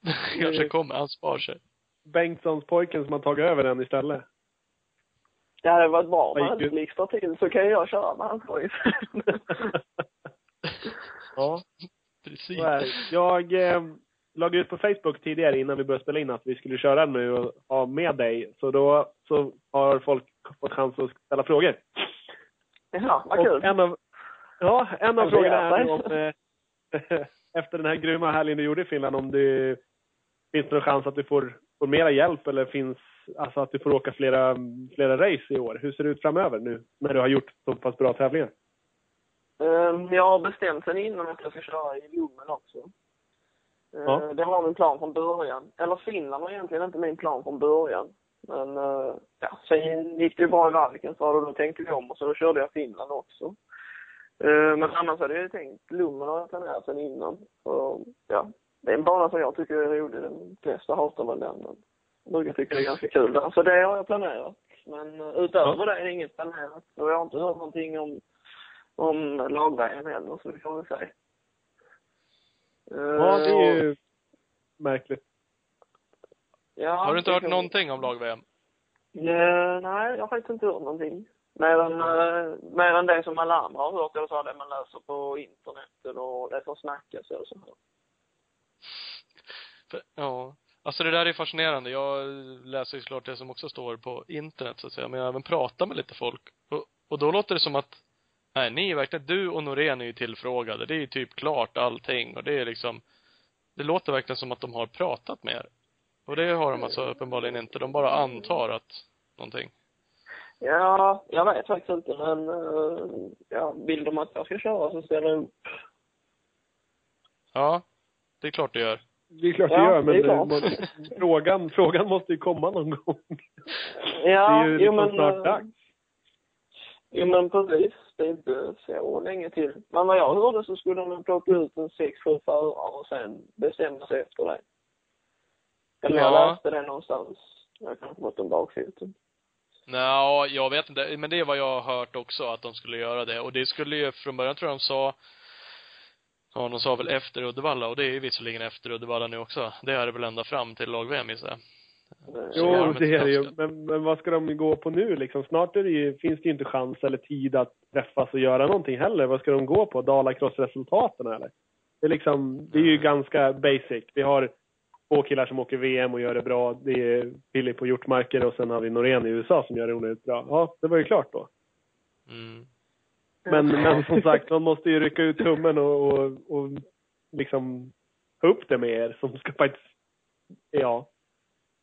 Kanske kommer. Han spar sig. Bengtssons pojken som har tagit över den istället. Det hade varit bra om han hade ut? blixtrar till, så kan jag köra med hans hoj. ja, Precis. Jag eh, lade ut på Facebook tidigare innan vi började spela in att vi skulle köra nu och ha med dig. Så då så har folk fått chans att ställa frågor. ja, vad Och kul. en av, ja, en av frågorna är om, eh, efter den här grymma helgen du gjorde i Finland, om det finns det någon chans att du får, får mera hjälp eller finns, alltså att du får åka flera, flera race i år? Hur ser det ut framöver nu när du har gjort så pass bra tävlingar? Ehm, Jag har bestämt sen innan att jag ska köra i Lummen också. Ehm, Ja. Det var min plan från början. Eller Finland var egentligen inte min plan från början. Men eh, ja, sen gick det ju bra i Valken så då tänkte vi om och så då körde jag Finland också. Ehm, Men annars hade jag ju tänkt, Lummen har jag planerat sen innan. Så ja, det är en bana som jag tycker är rolig. De flesta hatar väl den men jag brukar tycka det är ganska kul där. Så det har jag planerat. Men eh, utöver det är det inget planerat. Och jag har inte hört någonting om om lag-VM heller, så vi får väl se. Ja, det är ju märkligt. Ja, Har du inte det hört kan- någonting om lag-VM? Eh, nej, jag har faktiskt inte hört någonting. Mer än, uh, mer än det som alla andra har hört, eller så det man läser på internet och det som snackas eller så. ja. Alltså det där är fascinerande. Jag läser ju såklart det som också står på internet så att säga. Men jag har även pratat med lite folk. Och, och då låter det som att, nej, ni är verkligen, du och Norén är ju tillfrågade. Det är ju typ klart allting. Och det är liksom, det låter verkligen som att de har pratat med er. Och det har de alltså uppenbarligen inte. De bara antar att någonting. Ja, jag vet faktiskt inte, men uh, ja, vill de att jag ska köra så ställer jag upp. Ja. Det är klart det gör. Det är klart Ja, det gör, det men klart. man, frågan, frågan måste ju komma någon gång. Ja, det är ju jo liksom men... snart eh, dags. Jo men precis. Det är inte så länge till. Men vad jag hörde så skulle de plocka ut en sex, sju förare och sen bestämma sig efter det. Eller jag Ja. läste det någonstans. Jag kanske fått en bakfoten. Nå, jag vet inte. Men det är vad jag har hört också, att de skulle göra det. Och det skulle ju, från början tror jag de sa, ja, de sa väl efter Uddevalla, och det är ju visserligen efter Uddevalla nu också. Det är det väl ända fram till lag-VM gissar jag. Eh, Jo, det är det ju. Men, men vad ska de gå på nu liksom? Snart är det ju, finns det ju inte chans eller tid att träffas och göra någonting heller. Vad ska de gå på? Dalacross-resultaten eller? Det är liksom, det är ju Mm. ganska basic. Vi har två killar som åker VM och gör det bra. Det är Filip på Hjortmarker och sen har vi Norén i USA som gör det onödigt bra. Ja, det var ju klart då. Mm. Men, men som sagt, man måste ju rycka ut tummen och, och, och liksom ta upp det med er som ska faktiskt, ja,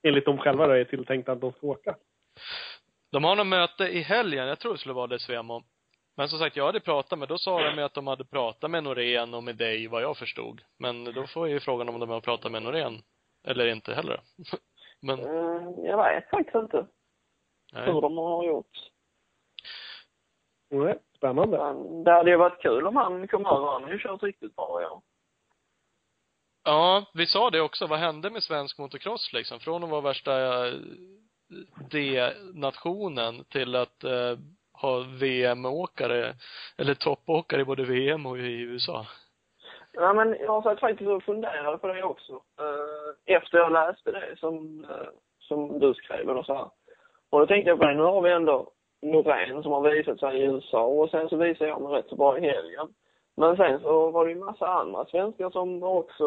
enligt dem själva då är tilltänkt att de ska åka. De har något möte i helgen, jag tror det skulle vara det Svemo. Men som sagt, jag hade pratat med, då sa de att de hade pratat med Norén och med dig, vad jag förstod. Men då får ju frågan om de har pratat med Norén. Eller inte heller. Men, Eh, Jag vet faktiskt inte nej. hur de har gjort. Nej, spännande. Men det hade ju varit kul om han kom över. Han har ju kört riktigt bra i år. Ja, vi sa det också. Vad hände med svensk motocross liksom? Från att vara värsta eh, D-nationen till att eh, ha VM-åkare, eller toppåkare i både VM och i USA. Ja, men jag satt faktiskt och funderade på det också. Eh, efter jag läste det som, eh, som du skrev och så här. Och då tänkte jag på det, nu har vi ändå Norén som har visat sig i USA och sen så visade jag mig rätt så bra i helgen. Men sen så var det ju massa andra svenskar som också,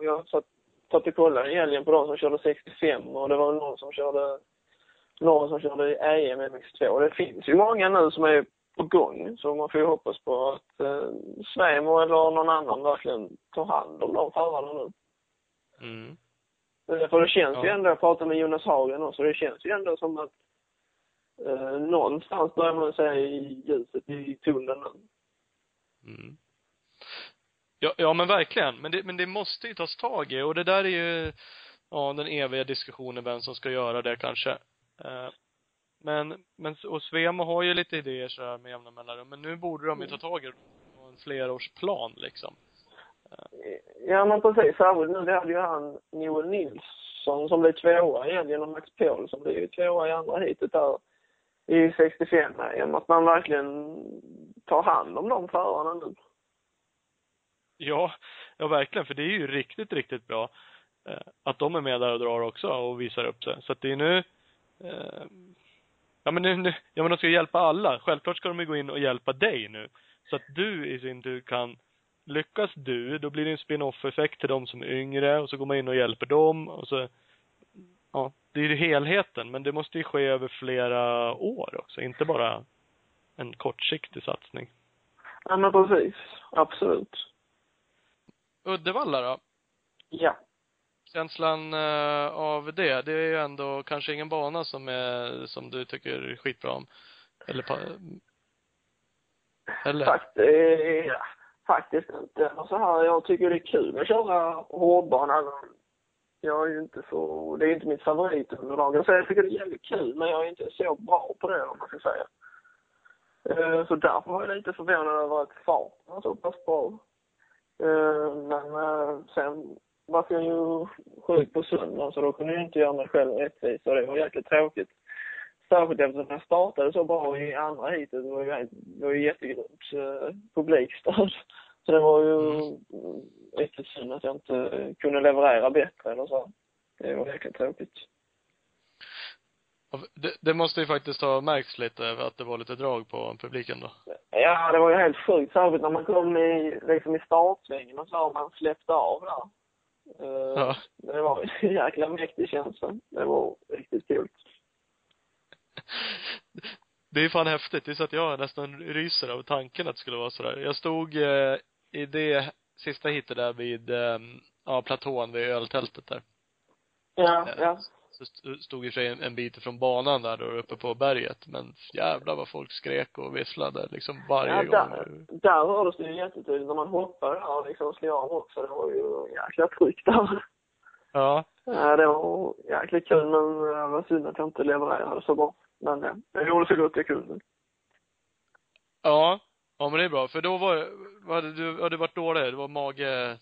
jag satt, satt och kollade i helgen på de som körde 65 och det var någon som körde, någon som körde EM MX2. Det finns ju många nu som är på gång. Så man får ju hoppas på att eh, Svemo eller någon annan verkligen tar hand om de förarna nu. Mm. Eh, För det känns ju Ja. ändå, jag pratade med Jonas Hagen också, det känns ju ändå som att eh, någonstans börjar man se ljuset i tunneln nu. Mm. Ja, ja men verkligen. Men det, men det måste ju tas tag i och det där är ju, ja, den eviga diskussionen vem som ska göra det kanske. Eh, men, men, och Svemo har ju lite idéer så här med jämna mellanrum, men nu borde de ju ta tag i det på en flerårsplan liksom. Ja men precis, särskilt nu, vi hade ju han Joel Nilsson som blev tvåa i helgen och Max Paul som blev ju tvåa i andra heatet där i 65 EM. Att man verkligen tar hand om de förarna nu. Ja, ja verkligen, för det är ju riktigt, riktigt bra eh, att de är med där och drar också och visar upp sig. Så att det är nu, eh, ja men nu, nu, ja men de ska ju hjälpa alla. Självklart ska de ju gå in och hjälpa dig nu. Så att du i sin tur kan, lyckas du, då blir det en spin-off-effekt till de som är yngre och så går man in och hjälper dem och så, ja, det är ju helheten, men det måste ju ske över flera år också, inte bara en kortsiktig satsning. Ja men precis, absolut. Uddevalla då? Ja. känslan eh, av det, det är ju ändå kanske ingen bana som är, som du tycker skitbra om. Eller eller? Fakt, eh, faktiskt inte. Och så här, jag tycker det är kul att köra hårdbana. Jag är ju inte så, det är inte mitt favoritunderlag. Så jag tycker det är jävligt kul, men jag är inte så bra på det om man ska säga. Eh, Så därför var jag lite förvånad över att farten var så pass bra. Eh, Men eh, sen var jag ju sjuk på söndagen så då kunde jag inte göra mig själv rättvisa och det var jäkligt tråkigt. Särskilt eftersom jag startade så bra i andra heatet. Det var ju, det var ju jättegrymt eh, publikstöd. Så det var ju mm, riktigt synd att jag inte kunde leverera bättre eller så. Det var jäkligt tråkigt. Det, det måste ju faktiskt ha märkts lite att det var lite drag på publiken då. Ja, det var ju helt sjukt. Särskilt när man kom i, liksom i startsvängen och så och man släppte av där. Eh, Ja. Det var en jäkla mäktig känsla. Det var riktigt kul. Det är fan häftigt. Det är så att jag nästan ryser av tanken att det skulle vara sådär. Jag stod eh, i det sista hitet där vid, eh, ja, platån vid öltältet där. Ja, ja. Det st- stod i sig en, en bit från banan där då uppe på berget. Men jävlar vad folk skrek och visslade liksom varje Ja, gång. där, där hördes det ju jättetydligt när man hoppade där och liksom slog av också. Det var ju jäkla tryck där. Ja. Ja, det var jäkligt kul men det var synd att jag inte levererade så bra. Men ja, jag gjorde så gott jag kunde. Ja. Ja men det är bra. För då var det, hade du, hade varit dålig? Det var mage,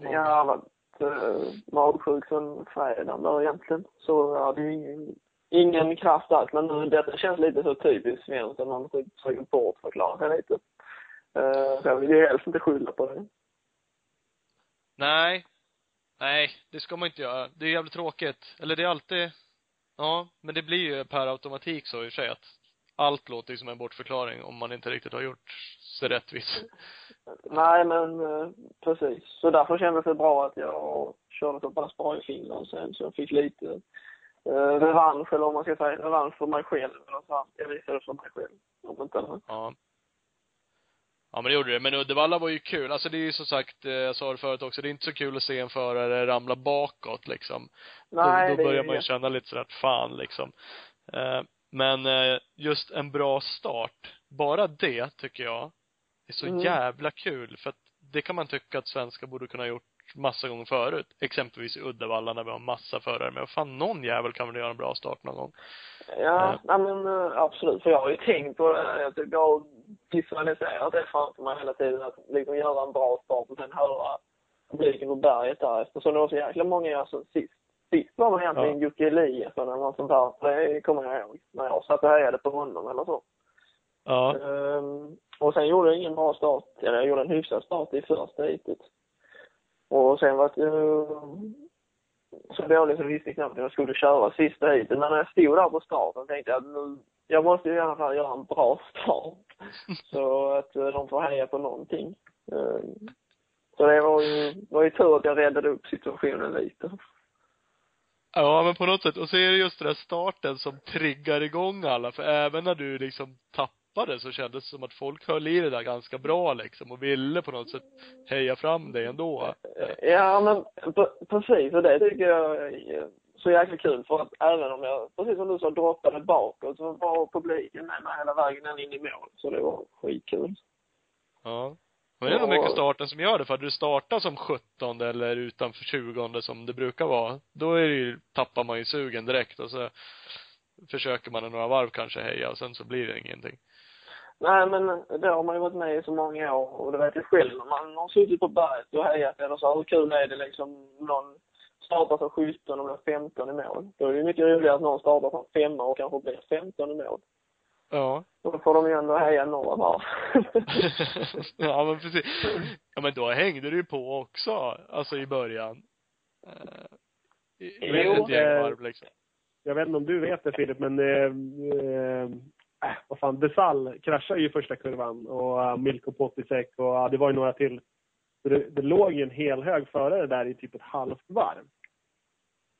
mage. Varit eh, magsjuk sen fredagen där egentligen. Så jag hade ju ingen, ingen kraft alls. Men nu, detta känns lite så typiskt svenskt att man typ försöker bortförklara sig lite. Eh, så jag vill ju helst inte skylla på det. Nej. Nej, det ska man inte göra. Det är jävligt tråkigt. Eller det är alltid, ja, men det blir ju per automatik så i och för sig att allt låter ju som en bortförklaring om man inte riktigt har gjort sig rättvis. Nej, men eh, precis. Så därför kändes det bra att jag körde så pass bra i Finland sen så jag fick lite eh, revansch, eller om man ska säga revansch för mig själv. Jag visade för mig själv. Om inte annat. Ja. Ja men det gjorde det. Men Uddevalla var ju kul. Alltså det är ju som sagt, eh, jag sa det förut också, det är inte så kul att se en förare ramla bakåt liksom. Nej, då, då börjar man ju känna lite sådär, fan liksom. Eh, men just en bra start, bara det tycker jag är så Mm. jävla kul för att det kan man tycka att svenskar borde kunna ha gjort massa gånger förut. Exempelvis i Uddevalla när vi har massa förare. Och fan, någon jävel kan väl göra en bra start någon gång. Ja, Ja. nej men eh, absolut. För jag har ju tänkt på det. Jag tycker jag har visualiserat det framför mig hela tiden. Att liksom göra en bra start och sen höra publiken på berget därefter. Så det var så jäkla många, alltså sist. Sist var man egentligen Jocke Eliasson eller något sånt där. Det kommer jag ihåg. När jag satt och hejade på honom eller så. Ja. Ehm, och sen gjorde jag ingen bra start. Eller jag gjorde en hyfsad start i första heatet. Och sen var det ju så dåligt så visste jag knappt om jag skulle köra sista heatet. Men när jag stod där på starten tänkte jag att nu, jag måste ju i alla fall göra en bra start. så att eh, de får heja på någonting. Ehm, så det var ju, var ju tur att jag räddade upp situationen lite. Ja, men på något sätt. Och så är det just den där starten som triggar igång alla. För även när du liksom tappade så kändes det som att folk höll i det där ganska bra liksom och ville på något sätt heja fram dig ändå. Ja, men precis. Och det tycker jag är så jäkla kul. För att även om jag, precis som du sa, droppade bakåt så var publiken med mig hela vägen än in i mål. Så det var skitkul. Ja. Men det är nog mycket starten som gör det. För att du startar som 17 eller utanför 20 som det brukar vara, då är det ju, tappar man ju sugen direkt och så försöker man några varv kanske heja och sen så blir det ingenting. Nej, men det har man ju varit med i så många år och det vet jag själv. Man har suttit på berget och hejat eller så, hur kul är det liksom någon startar som 17 och blir 15 i mål. Då är det ju mycket roligare att någon startar som femma och kanske blir 15 i mål. Ja. Då får de ju ändå heja några varv. ja men precis. Ja men då hängde du ju på också, alltså i början. Eh, i- Jo, ett gäng eh, varv liksom. Jag vet inte om du vet det Filip, men eh, eh, äh, vad fan, Desal kraschade ju första kurvan och uh, Milko Potisek och uh, det var ju några till. Så det, det låg ju en hel hög förare där i typ ett halvt varv.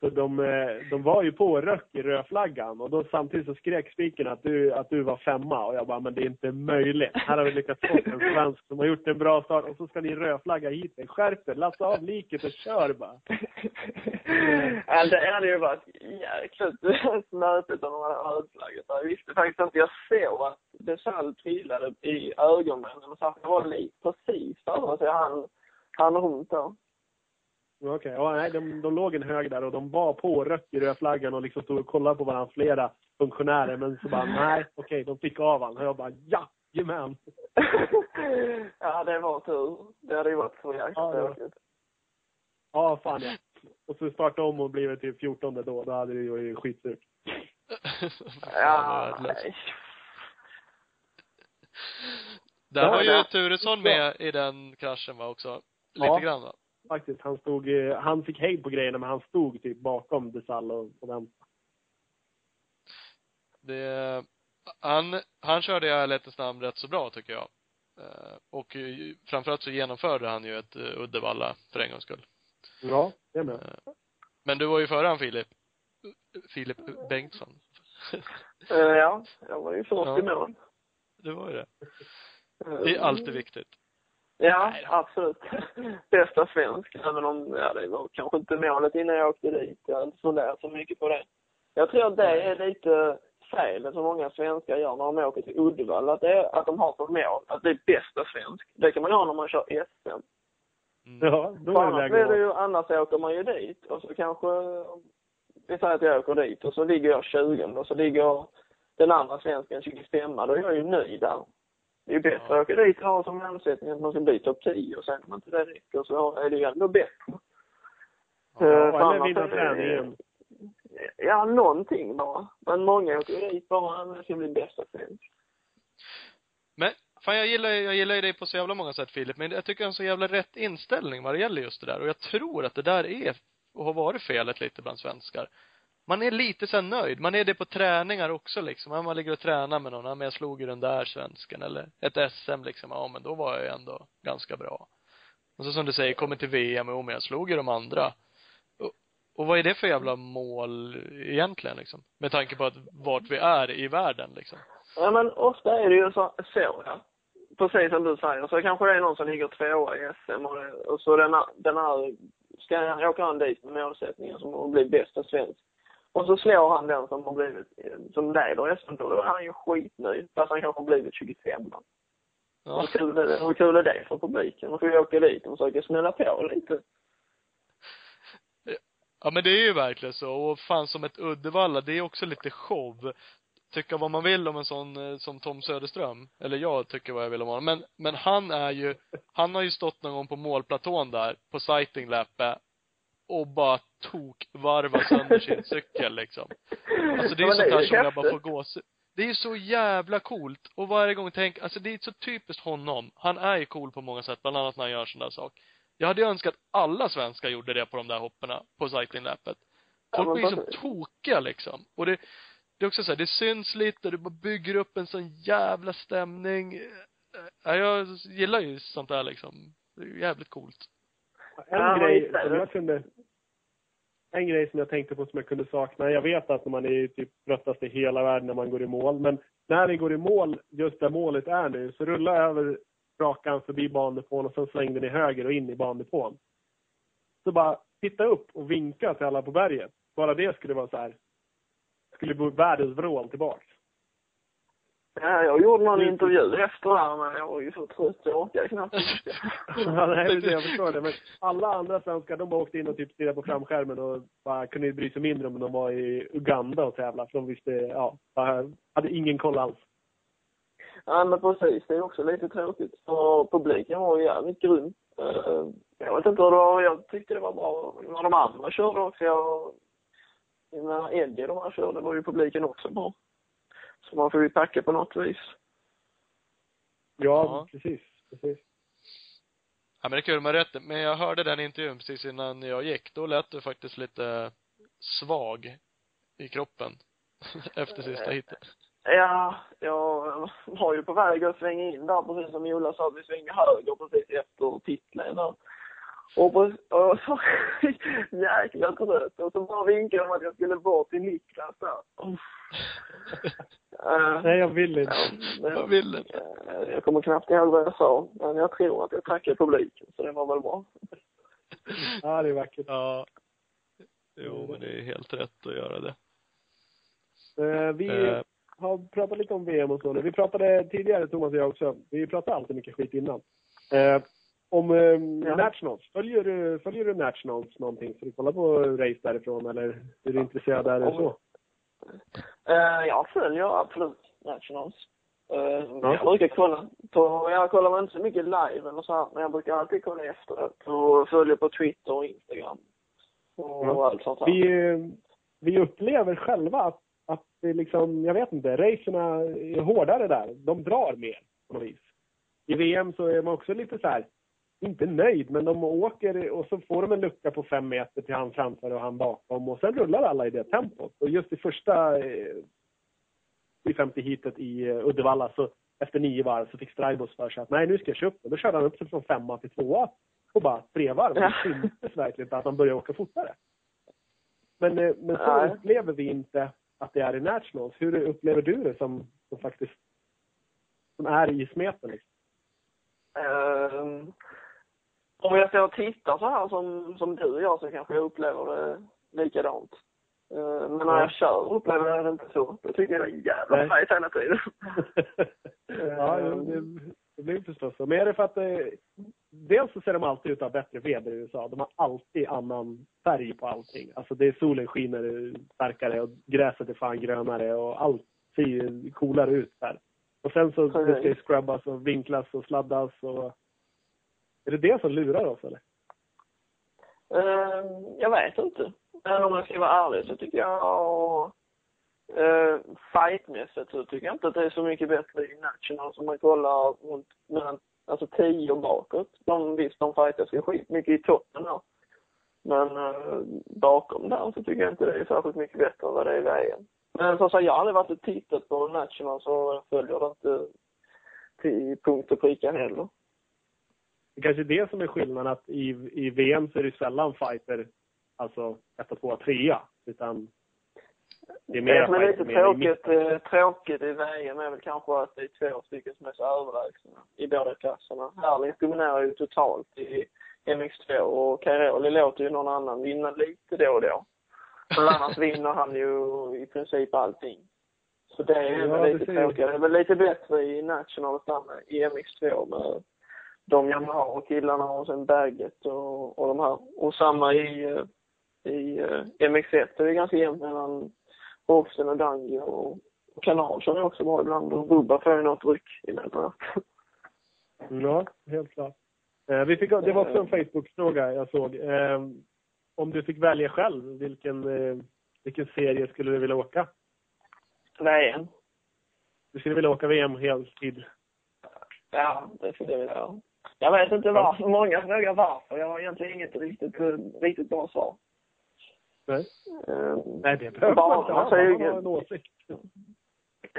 Så de, eh, de var ju på röck i rödflaggan och då samtidigt så skrek spiken att du, att du var femma och jag bara, men det är inte möjligt. Här har vi lyckats få en svensk som har gjort en bra start och så ska ni rödflagga hit dig. Skärp er, lassa av liket och kör bara. ja, det hade ju varit jäkligt snöpligt om de hade rödflaggat. Jag visste faktiskt inte. Jag såg att Desal trillade i ögonbrynen Jag så var precis före så jag hann runt då. Okej, ja, nej, de, de låg en hög där och de var på röck i rödflaggan och liksom stod och kollade på varandra, flera funktionärer. Men så bara, nej, okej, de fick av han. Och jag bara, ja, jajamän. ja, det var tur. Det hade ju varit så jäkla Ja, ja. tråkigt. Ja, fan ja. Och så starta om och blivit till 14 då, då hade det ju varit skitsurt. Ja, nej. Där Ja, var ju ja. Turesson med i den kraschen va också? Lite Ja. grann va? Faktiskt, han stod, eh, han fick hejd på grejerna men han stod typ bakom Desal och, och väntade. Det, han, han körde i Lettes namn rätt så bra tycker jag. Eh, Och framförallt så genomförde han ju ett eh, Uddevalla för en gångs skull. Ja, det är med. Men du var ju före han Filip. Filip Bengtsson. Ja, jag var ju först Ja. i mål. Det var ju det. Det är alltid viktigt. Ja, Nej absolut. Bästa svensk, även om, ja det var kanske inte målet innan jag åkte dit. Jag har inte funderat så mycket på det. Jag tror att det är lite felet som många svenskar gör när de åker till Uddevalla. Att, det är, att de har som mål att det är bästa svensk. Det kan man göra när man kör SM. Mm. Ja, då För är det annars, läge är det ju, annars åker man ju dit och så kanske, vi säger att jag åker dit och så ligger jag 20 och så ligger den andra svensken 25 då är jag ju nöjd där. Det är ju bättre Ja. att åka dit och ha som målsättning att man ska bli topp 10 och sen om inte det räcker så är det ju ändå bättre. Ja, för eller vinna det- träningen. Ja, någonting bara. Men många åker dit bara att jag ska bli bästa svensk. Men, fan jag gillar, jag gillar ju dig på så jävla många sätt Filip, men jag tycker jag har en så jävla rätt inställning vad det gäller just det där. Och jag tror att det där är, och har varit felet lite bland svenskar. Man är lite så nöjd. Man är det på träningar också liksom. Ja, Man ligger och tränar med någon. Ja, men jag slog ju den där svensken. Eller ett SM liksom. Ja, men då var jag ju ändå ganska bra. Och så som du säger, kommer till VM, jo men jag slog ju de andra. Och, och vad är det för jävla mål egentligen liksom? Med tanke på att vart vi är i världen liksom. Ja, men ofta är det ju så, så ja. Precis som du säger. Så kanske det är någon som ligger tvåa i SM och, det, och så den här, den här, ska åka an dit med målsättningen som att bli bästa svensk. Och så slår han den som har blivit, som leder SM då, är han ju skitnöjd. Fast han kanske har blivit 25 då. Ja. Hur kul, är det, hur kul är det för publiken? Man får ju åka dit och försöka smälla på lite. Ja men det är ju verkligen så. Och fan som ett Uddevalla, det är också lite show. Tycka vad man vill om en sån eh, som Tom Söderström. Eller jag tycker vad jag vill om honom. Men, men han är ju, han har ju stått någon gång på målplatån där, på sightingläppe och bara tokvarva sönder sin cykel liksom. Alltså det är ju sånt där ju som jag bara får gås Det är ju så jävla coolt. Och varje gång tänk, alltså det är så typiskt honom. Han är ju cool på många sätt, bland annat när han gör sån där sak. Jag hade ju önskat att alla svenskar gjorde det på de där hopporna på sightingläppet. Ja, Folk blir så precis. tokiga liksom. Och det, det är också så här, det syns lite, det bara bygger upp en sån jävla stämning. Ja, jag gillar ju sånt där liksom. Det är ju jävligt coolt. En Ja, grej som jag kunde en grej som jag tänkte på som jag kunde sakna. Jag vet att man är typ tröttast i hela världen när man går i mål. Men när ni går i mål, just där målet är nu, så rulla över rakan förbi bandepån och sen sväng den i höger och in i bandepån. Så bara titta upp och vinka till alla på berget. Bara det skulle vara så här. Skulle bli världens vrål tillbaks. Ja, jag gjorde någon Mm. intervju efter det här, men jag var ju så trött så jag orkade knappt. Ja, nej, det är det jag förstår det. Men alla andra svenskar, de bara åkte in och typ stirrade på framskärmen och bara kunde bry sig mindre om de var i Uganda och tävlade. För de visste, ja, hade ingen koll alls. Ja, men precis. Det är också lite tråkigt. Och publiken var ju jävligt grym. Eh, Jag vet inte hur det var. Jag tyckte det var bra när de andra körde också. Jag, när Eddie de här körde var ju publiken också bra. Så man får ju tacka på något vis. Ja, Ja. precis. precis. Ja men det är kul med rätt. Men jag hörde den intervjun precis innan jag gick. Då lät du faktiskt lite svag i kroppen. Efter sista hiten. Ja, jag var ju på väg att svänga in där precis som Ola sa. Vi svängde höger precis efter titeln där. Och, på, och så jäkla trött. Och så bara vinkade de att jag skulle bort till Niklas där. Eh, Nej, jag vill inte. Ja, Vad vill du? eh, Jag kommer knappt ihåg vad jag sa, men jag tror att jag tackade publiken, så det var väl bra. Ja, det är vackert. Ja. Jo men det är helt rätt att göra det. Eh, vi Eh. har pratat lite om VM och så nu. Vi pratade tidigare, Thomas och jag också. Vi pratade alltid mycket skit innan. Om eh. Nationals. Följer du, följer du Nationals någonting? Så du kollar på race därifrån eller är du intresserad där eller så? Eh, Jag följer absolut Nationals. Eh, Ja. Jag brukar kolla på, jag kollar inte så mycket live eller så här, men jag brukar alltid kolla efteråt och följer på Twitter och Instagram. Och Ja. allt sånt här. Vi, vi upplever själva att, att det liksom, jag vet inte, racerna är hårdare där. De drar mer på något vis. I VM så är man också lite så här, inte nöjd, men de åker och så får de en lucka på fem meter till han framför och han bakom och sen rullar alla i det tempot. Och just i första, eh, i femte hitet i eh, Uddevalla så efter nio varv så fick Straibos för sig att nej nu ska jag köra upp och Då körde han upp sig från femma till tvåa på bara tre varv. Det syntes verkligen att han började åka fortare. Men, eh, men så Nej. upplever vi inte att det är i Nationals. Hur upplever du det som, som faktiskt som är i smeten? Liksom? Ehm, om jag står och tittar så här som, som du gör så kanske jag upplever det likadant. Ehm, men när jag kör upplever jag det inte så. Då tycker jag det är jävla fejt hela tiden. ja, det, det blir förstås så. Men är det för att det, dels så ser de alltid ut att ha bättre väder i USA. De har alltid annan färg på allting. Alltså det är solen skiner starkare och gräset är fan grönare och allt ser ju coolare ut där. Och sen så det ska ju scrubbas och vinklas och sladdas och... Är det det som lurar oss eller? Uh, jag vet inte. Men om jag ska vara ärlig så tycker jag uh, fightmässigt så tycker jag inte att det är så mycket bättre i National som man kollar runt mellan, alltså tio och bakåt. De, visst, de fightas ju skitmycket i toppen där. Men uh, bakom där så tycker jag inte det är särskilt mycket bättre än vad det är i vägen. Men som sagt, jag har aldrig varit och tittat på National så jag följer det inte till punkt och pricka heller. Det kanske är det som är skillnaden att i, i VM så är det sällan fighter, alltså etta, tvåa, trea. Utan det är Det som är lite fighter mer i tråkigt, eh, tråkigt i VM är väl kanske att det är två stycken som är så överlägsna i båda klasserna. Herlings dominerar ju totalt i MX2 och Cairoli låter ju någon annan vinna lite då och då. Men annars vinner han ju i princip allting. Så det är Ja, väl lite tråkigt. Det är väl lite bättre i National stanna i MX2 med de Yamaha-killarna och sen Baggett och, och de här. Och samma i, eh, i eh, MX1. Det är ganska jämnt mellan Håksten och Dangi och, och Kanal som är också bra ibland. Och Bubba får ju något ryck emellanåt. Ja, helt klart. Eh, vi fick, det var också en Facebook-fråga jag såg. Eh, om du fick välja själv, vilken, eh, vilken serie skulle du vilja åka? VM. Du skulle vilja åka VM heltid? Ja, det skulle jag vilja. Jag vet inte varför. Många frågar varför. Jag har egentligen inget riktigt, eh, riktigt bra svar. Nej. Eh, Nej, det behöver man inte ha. Man har en åsikt.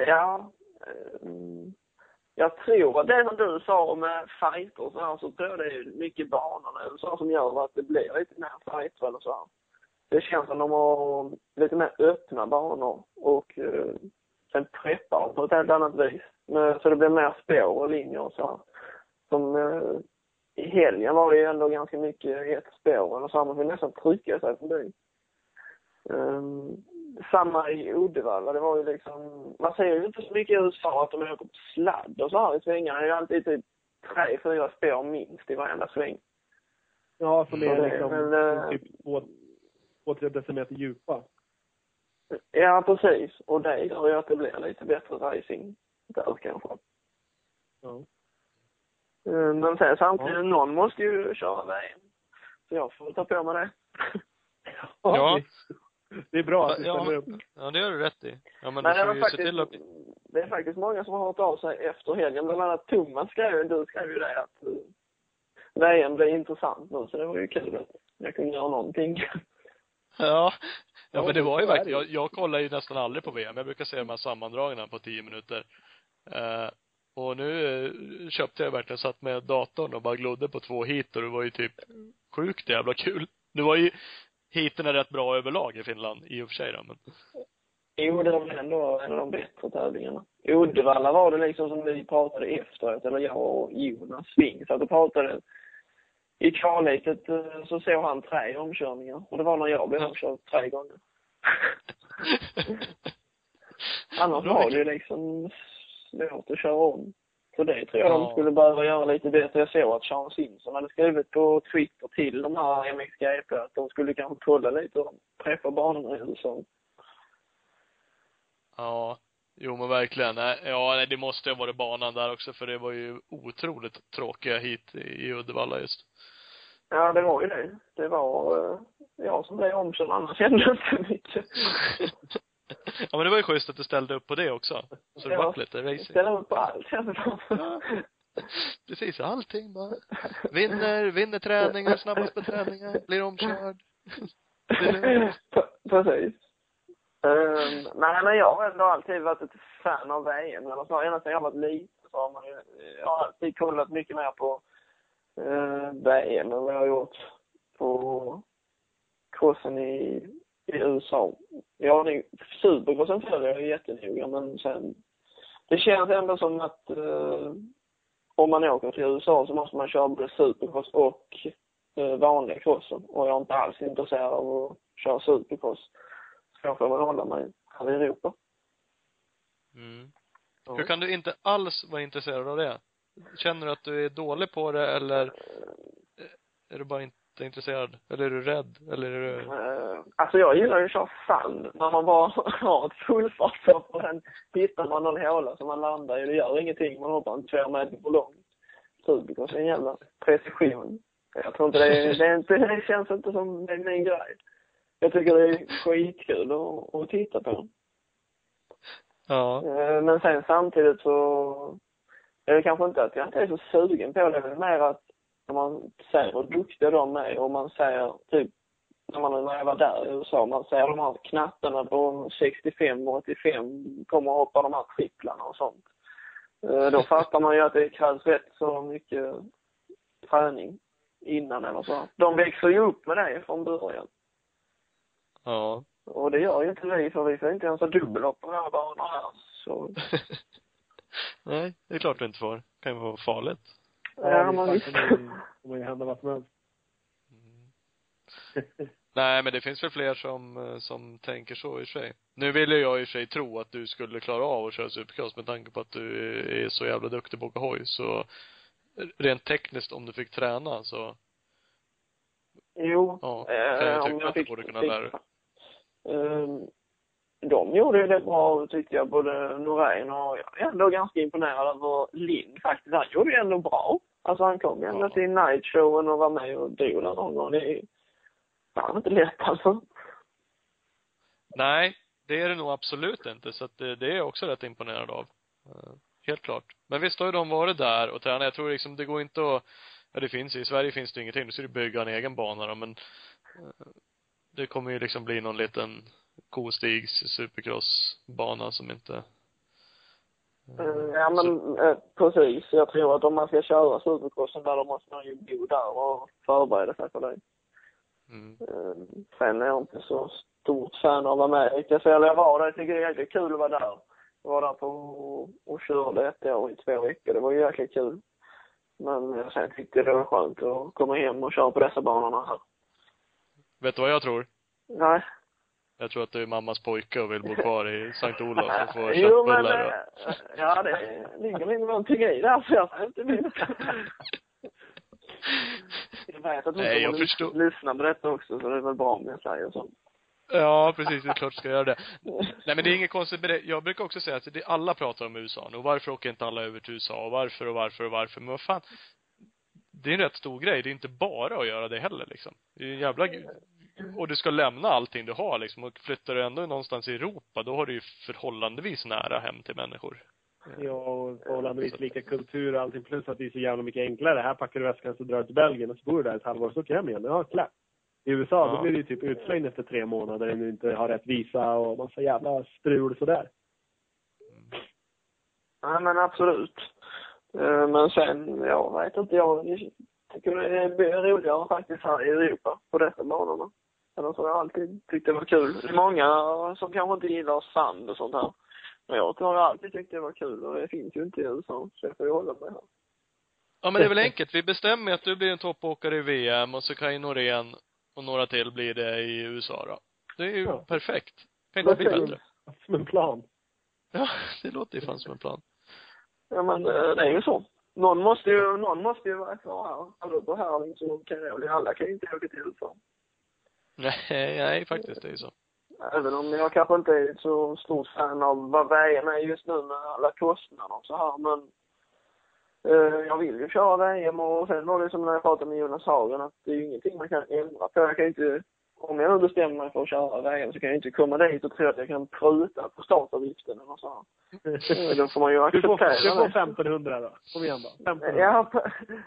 Ja. eh, Jag tror att det som du sa med fighter och så här, så tror jag det är mycket banorna eller så som gör att det blir lite mer fighter eller så här. Det känns som de har lite mer öppna banor och eh, sen preppar på ett helt annat vis. Men, så det blir mer spår och linjer och så här. Som eh, i helgen var det ju ändå ganska mycket ett spår eller så här. Man fick nästan trycka sig förbi. Um, samma i Uddevalla. Det var ju liksom, man ser ju inte så mycket i USA att de åker på sladd och så här i svängarna. Det är ju alltid typ tre, fyra spår minst i varenda sväng. Ja, som är liksom väl, eh, typ två, två, tre decimeter djupa. Ja, precis. Och det gör ju att det blir lite bättre racing där kanske. Ja. Eh, Men sen samtidigt, Ja. någon måste ju köra VM. Så jag får ta på mig det. Ja. Det är bra att du Ja. ställer upp. Ja, det gör du rätt i. Ja, men Men det, var ju se faktiskt, till att... det är faktiskt många som har hört av sig efter helgen. Bland annat Thomas skrev, du skrev ju det att uh, VM blir intressant nu. Så det var ju kul att jag kunde göra någonting. Ja. Ja, men det var ju verkligen, jag, jag kollar ju nästan aldrig på VM. Jag brukar se de här sammandragna på tio minuter. Eh, och nu eh, köpte jag verkligen, satt med datorn och bara glodde på två hit och det var ju typ sjukt jävla kul. Det var ju, heaten är rätt bra överlag i Finland, i och för sig då, men Jo, det var väl ändå en av de bättre tävlingarna. I Uddevalla var det liksom som vi pratade efteråt, eller jag och Jonas Sving satt och pratade. I kvalhetet eh, så såg han tre omkörningar. Och det var när jag blev omkörd tre gånger. Annars var det ju liksom svårt att köra om. Så det tror jag Ja. de skulle behöva göra lite bättre. Jag såg att Sean Simpson hade skrivit på Twitter till de här MXGP att de skulle kanske kolla lite och preppa banorna i USA. Ja, jo men verkligen. Nej, Ja, det måste ju varit banan där också för det var ju otroligt tråkiga hit i Uddevalla just. Ja, det var ju det. Det var eh, jag som blev omkörd, annars hände inte mycket. ja men det var ju schysst att du ställde upp på det också. Så det Ja. vart lite racing. Ställa upp på allt. Ja. Precis, allting bara. Vinner, vinner träningar, snabbast på träningar, blir omkörd. Precis. Um, nej, men jag har ändå alltid varit ett fan av VM. Eller så, ända sedan jag var liten så har man ju, jag har alltid kollat mycket mer på uh, VM än vad jag har gjort på crossen i, i USA. Ja, det, supercrossen följer jag jättenoga, men sen, det känns ändå som att uh, om man åker till USA så måste man köra både supercross och eh, vanliga crossen. Och jag är inte alls intresserad av att köra supercross. Så jag får väl hålla mig här i Europa. Mm. Ja. Hur kan du inte alls vara intresserad av det? Känner du att du är dålig på det eller är du bara inte intresserad? Eller är du rädd? Eller är du... Eh, Alltså jag gillar ju att köra sand. När man bara har ett fullfartshopp och sen hittar man någon håla som man landar i. Det gör ingenting. Man hoppar inte två meter för långt. Supercross är en jävla precision. Jag tror inte det, är- det, är inte, det känns inte som det är min grej. Jag tycker det är skitkul att, att titta på. Ja. Eh, Men sen samtidigt så är det kanske inte att jag inte är så sugen på det, men mer att när man ser hur duktiga de är och man ser typ när man när jag var där i USA, man ser de här knattarna på 65 och 85 kommer och hoppar de här tripplarna och sånt. Eh, Då fattar man ju att det krävs rätt så mycket träning innan eller så. De växer ju upp med det från början. Ja. Och det gör ju inte vi, för vi får inte ens ha dubbelhopp på våra banor här. Så, Nej, det är klart du inte får. Det kan ju vara farligt. Ja, man visst. Det kommer ju hända vad som helst. Nej, men det finns väl fler som, eh, som tänker så i sig. Nu ville jag i sig tro att du skulle klara av att köra supercross med tanke på att du är så jävla duktig på att åka hoj. Så rent tekniskt, om du fick träna så, Jo, ja, eh, kan jag om tycka jag att du fick, borde kunna lära dig. Ehm, de gjorde ju det bra tyckte jag, både Norén och jag är ändå ganska imponerad över Lind faktiskt. Han gjorde ju ändå bra. Alltså han kom ju ända Ja. till nightshowen och var med och drog där någon gång. Det är fan inte lätt alltså. Nej, det är det nog absolut inte. Så att det, det är jag också rätt imponerad av. Eh, Helt klart. Men visst har ju de varit där och tränat. Jag tror liksom, det går inte att, ja det finns i Sverige finns det ingenting. Nu ska du bygga en egen bana då, men eh, det kommer ju liksom bli någon liten Kostigs supercrossbana som inte Eh, Ja men eh, precis. Jag tror att om man ska köra supercrossen där då måste man ju bo där och förbereda sig för det. mm. Eh, Sen är jag inte så stort fan av riktigt. Så jag var där. Jag tycker det är jäkligt kul att vara där. Jag var där på och, och körde ett år i två veckor. Det var ju jäkligt kul. Men eh, sen tyckte jag det var skönt att komma hem och köra på dessa banorna här. Vet du vad jag tror? Nej. Jag tror att du är mammas pojke och vill bo kvar i Sankt Olof och få köttbullar och... eh, ja det ligger nog någonting i det för jag inte emot. Jag vet att du Nej, jag förstår. lys- lyssna på detta också så det är väl bra om jag säger så. Ja, precis. Det är klart du ska göra det. Nej men det är inget konstigt med det. Jag brukar också säga att det, alla pratar om USA nu. Varför åker inte alla över till USA? Och varför och varför och varför? Men vad fan. Det är en rätt stor grej. Det är inte bara att göra det heller liksom. Det är en jävla och du ska lämna allting du har liksom. Och flyttar du ändå någonstans i Europa, då har du ju förhållandevis nära hem till människor. Ja, och förhållandevis lika kultur och allting. Plus att det är så jävla mycket enklare. Här packar du väskan så drar du till Belgien och så bor du där ett halvår så åker du hem igen. Ja, klart. I USA, Ja. då blir du ju typ utslängd efter tre månader om du inte har rätt visa och massa jävla strul sådär. Ja men absolut. Eh, Men sen, jag vet inte, jag tycker det är roligare faktiskt här i Europa på dessa banorna. Eller så har jag alltid tyckt det var kul. Det är många som kanske inte gillar sand och sånt här. Men jag har alltid tyckt det var kul och det finns ju inte i USA. Så jag får ju hålla mig här. Ja men det är väl enkelt. Vi bestämmer att du blir en toppåkare i VM och så kan ju Norén och några till blir det i USA då. Det är ju Ja. perfekt. Kan inte bli bättre. Som en plan. Ja, det låter ju fan som en plan. Ja men eh, det är ju så. Någon måste ju, någon måste ju vara kvar här. Alla på Herlings och Caroli, alla kan ju inte åka till USA. Nej, nej faktiskt, det är ju så. Även om jag kanske inte är så stort fan av vad VM är just nu med alla kostnader och så här, men eh, jag vill ju köra VM och sen var det som när jag pratade med Jonas Hagen att det är ju ingenting man kan ändra på. Jag kan ju inte, om jag nu bestämmer mig för att köra VM så kan jag inte komma dit och tro att jag kan pruta på startavgiften eller så här. Eh, Då får man ju Du får, acceptera du får det. 1500 då. Kom igen då. 1500. Ja, pre-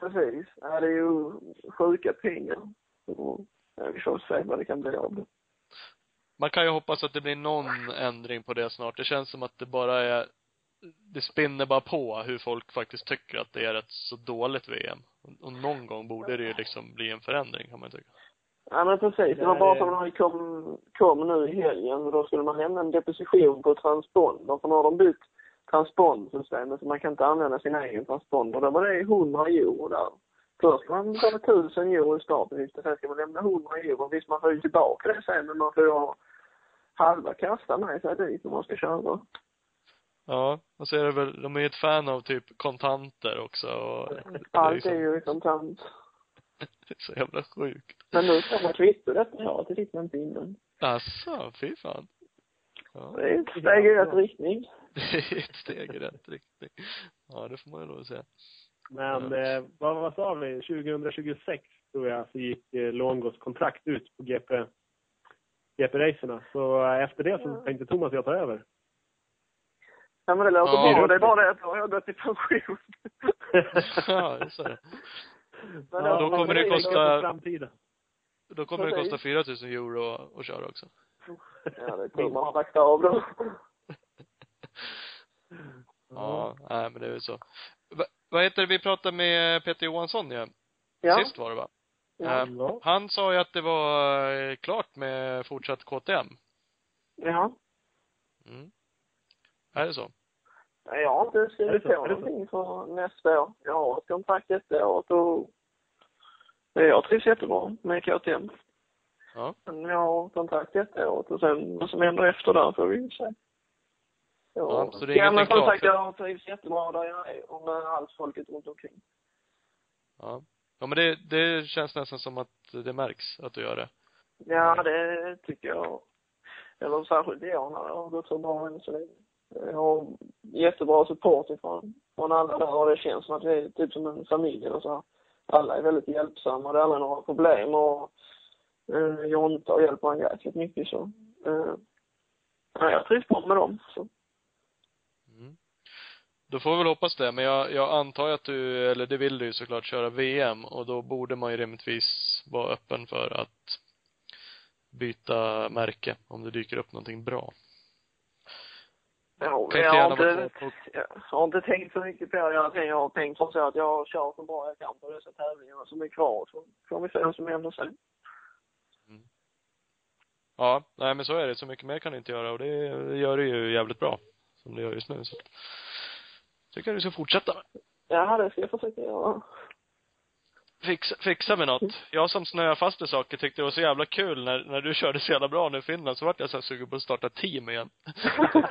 precis. Ja, det är ju sjuka pengar. Ja, vi får se vad det kan bli av det. Man kan ju hoppas att det blir någon ändring på det snart. Det känns som att det bara är, det spinner bara på hur folk faktiskt tycker att det är ett så dåligt VM. Och någon gång borde det ju liksom bli en förändring kan man tycka. Ja men precis. Det var bara som när vi kom, kom nu i helgen. Då skulle man lämna en deposition på transponder. För nu har de bytt transpondersystemet så man kan inte använda sin egen transponder. Då var det 100 euro där. Först ska man betala 1000 euro i startavgift och sen ska man lämna 100 euro. Visst, man får ju tillbaka det sen men man får ju ha halva kasta med sig dit om man ska köra. Ja, och så är det väl, de är ju ett fan av typ kontanter också och Allt är ju kontant. Det är så jävla sjukt. Men nu ska man kvitto detta året, det fick man inte innan. Asså, fy fan. Ja, Det är ett steg i rätt riktning. det är ett steg i rätt riktning. Ja, det får man ju lov att säga. Men eh, vad, vad sa vi? 2026 tror jag så gick eh, Longos kontrakt ut på GP, GP-racerna. Så eh, efter det så Ja. tänkte Thomas och jag ta över. Ja men det låter Ja. bra. Det är bara det att då har jag gått i pension. Ja, är så det. Men Ja, då kommer det kosta-. Då kommer det kosta 4000 euro att köra också. Ja, det tur man har lagt av då. Ja, nej men det är ju så. Va, vad heter det, vi pratade med Peter Johansson ju. Ja. Sist var det va? Ja. Ja. Han sa ju att det var eh, klart med fortsatt KTM. ja. Mm. Är det så? Nej, Jag har inte skrivit på någonting för nästa år. Jag har ett kontrakt ett år och jag trivs jättebra med KTM. Ja. Men jag har kontrakt ett år och sen vad som händer efter där får vi ju se. Ja, så det är ja, men som klart sagt, jag trivs jättebra där jag är och med allt folket runt omkring. Ja. Ja men det, det känns nästan som att det märks att du gör det. Ja, det tycker jag. Eller särskilt i år när det har gått så bra än så länge. Jag har jättebra support ifrån från alla där och det känns som att vi är typ som en familj eller så. Alla är väldigt hjälpsamma, det är aldrig några problem och eh, Jonta hjälper en jäkligt mycket så. Eh, ja, jag trivs bra med dem. Så. Mm. Då får vi väl hoppas det, men jag, jag antar att du, eller det vill du ju såklart köra VM och då borde man ju rimligtvis vara öppen för att byta märke om det dyker upp någonting bra. Ja, jag, har inte, jag har inte tänkt så mycket på det. Jag, har tänkt som så att jag kör så bra jag kan på dessa tävlingar som är kvar. Så får vi se vad som händer sen. ja, nej men så är det. Så mycket mer kan du inte göra och det gör du ju jävligt bra. Som du gör just nu så. Tycker jag du ska fortsätta med. Ja, det ska jag försöka göra. Fixa, fixa med något. Jag som snöar fast i saker tyckte det var så jävla kul när, när du körde så jävla bra nu i Finland, så vart jag så sugen på att starta team igen.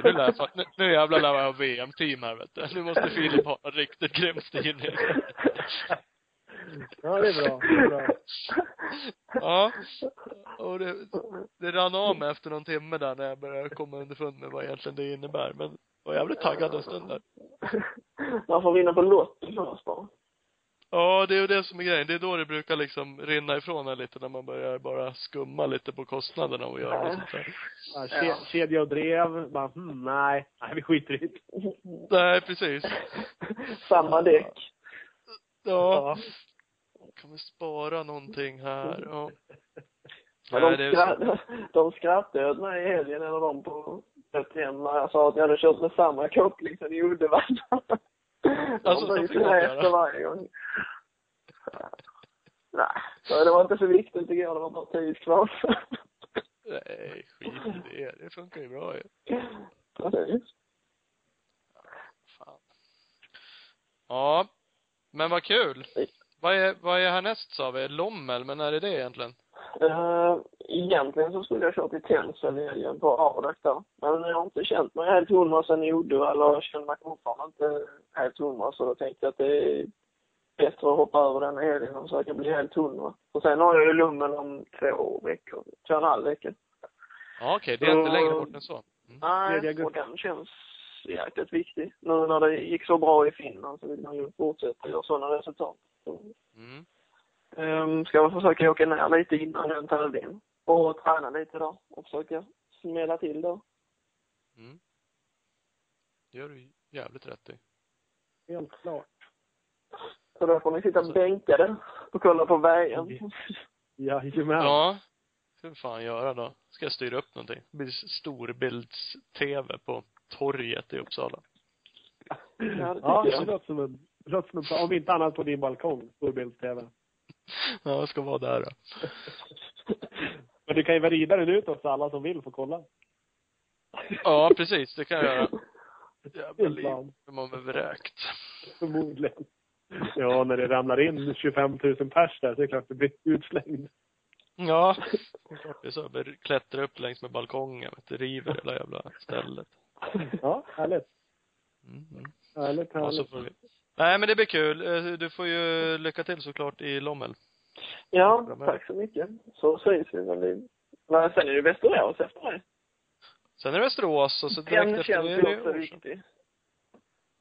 nu, lär jag, nu, nu jävlar lär jag ha VM-team här vet du. Nu måste Filip ha ett riktigt grymt team. Ja, det är bra. Det är bra. Ja. Och det, det rann av mig efter någon timme där när jag började komma underfund med vad egentligen det innebär. Men jag var jävligt taggad en stund där. Man får vinna på Lotto först bara. Ja, det är ju det som är grejen. Det är då det brukar liksom rinna ifrån en lite när man börjar bara skumma lite på kostnaderna och göra det sånt där. Ja, ke- kedja och drev. Bara, hmm, nej. Nej, vi skiter i det. Nej, precis. Samma däck. Ja. Kan vi spara någonting här? Ja. Men Nej, de, det skratt, de skrattade åt mig i helgen, eller de på hem när jag sa att jag hade kört med samma koppling som i Uddevalla. Alltså, de så byter fick man med göra. efter varje gång. Nej, det var inte så viktigt igår, det var bara tid kvar. Nej, skit i det. Det funkar ju bra ju. Precis. Ja. Men vad kul. Vad är, vad är härnäst sa vi? Lommel, men när är det egentligen? Uh, egentligen så skulle jag kört till Tensta i helgen på Ardak där. Men jag har inte känt mig helt hundra sen i Uddevalla och jag känner mig fortfarande inte helt hundra så då tänkte jag att det är bättre att hoppa över den helgen och försöka bli helt hundra. Och sen har jag ju lummen om två veckor, två och en halv vecka. Ja, okej. Det är inte Så- längre bort än så. Mm. Nej, och den känns jäkligt viktig. Nu när det gick så bra i Finland så vill man ju fortsätta göra sådana resultat. Så, Mm. Um, ska jag försöka åka ner lite innan den tävlingen och träna lite där och försöka smälla till då. Mm. Det gör du jävligt rätt i. Helt klart. Så då får ni sitta bänkade och kolla på VM. Jajamän. Ja. Hur fan göra då? Ska jag styra upp någonting? Det blir storbilds-tv på torget i Uppsala. Ja, det Ja, det låter som en, låter som en, om inte annat på din balkong, storbilds-tv. Ja, jag ska vara där då. Men du kan ju vrida den utåt så alla som vill får kolla. Ja, precis. Det kan jag göra. Jävla liv. Man är vräkt. Förmodligen. Ja, när det ramlar in 25 000 pers där, så är det klart det blir utslängd. Ja. Det är det så. Klättra upp längs med balkongen, du, river hela jävla stället. Ja, härligt. Mm. mm. Härligt, Ja, så härligt. får vi. Nej, men det blir kul. Eh, Du får ju lycka till såklart i Lommel. Ja, tack så mycket. Så syns vi vi... Men sen är det Västerås efter det. Sen är det Västerås och så direkt Den efter känns det ju är det också viktig.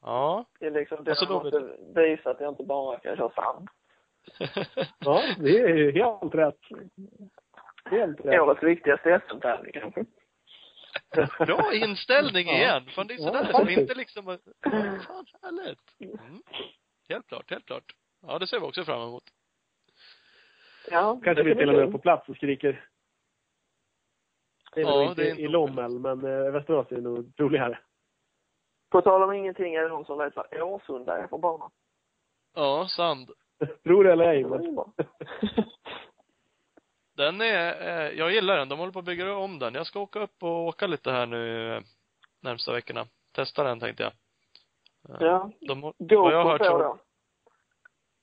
Ja. Det är liksom det Alltså, jag då blir måste visa att jag inte bara kan köra sand. Ja, det är ju helt rätt. Helt rätt. Årets viktigaste SM-tävling kanske. Bra inställning Ja. igen. Fan, det är sådär. Ja, inte liksom, fan härligt. Mm. Helt klart, helt klart. Ja, det ser vi också fram emot. Ja, Kanske vi till och med på plats och skriker. Det är Ja, nog inte, det är inte i Lommel, men eh, Västerås är nog troligare. På tal om ingenting, är det någon som vad Årsunda är för bana? Ja, sand. Tror det eller ej, men. Den är, eh, jag gillar den. De håller på att bygga om den. Jag ska åka upp och åka lite här nu eh, närmsta veckorna. Testa den tänkte jag. Eh, ja. De, Gå vad jag har hört så, då.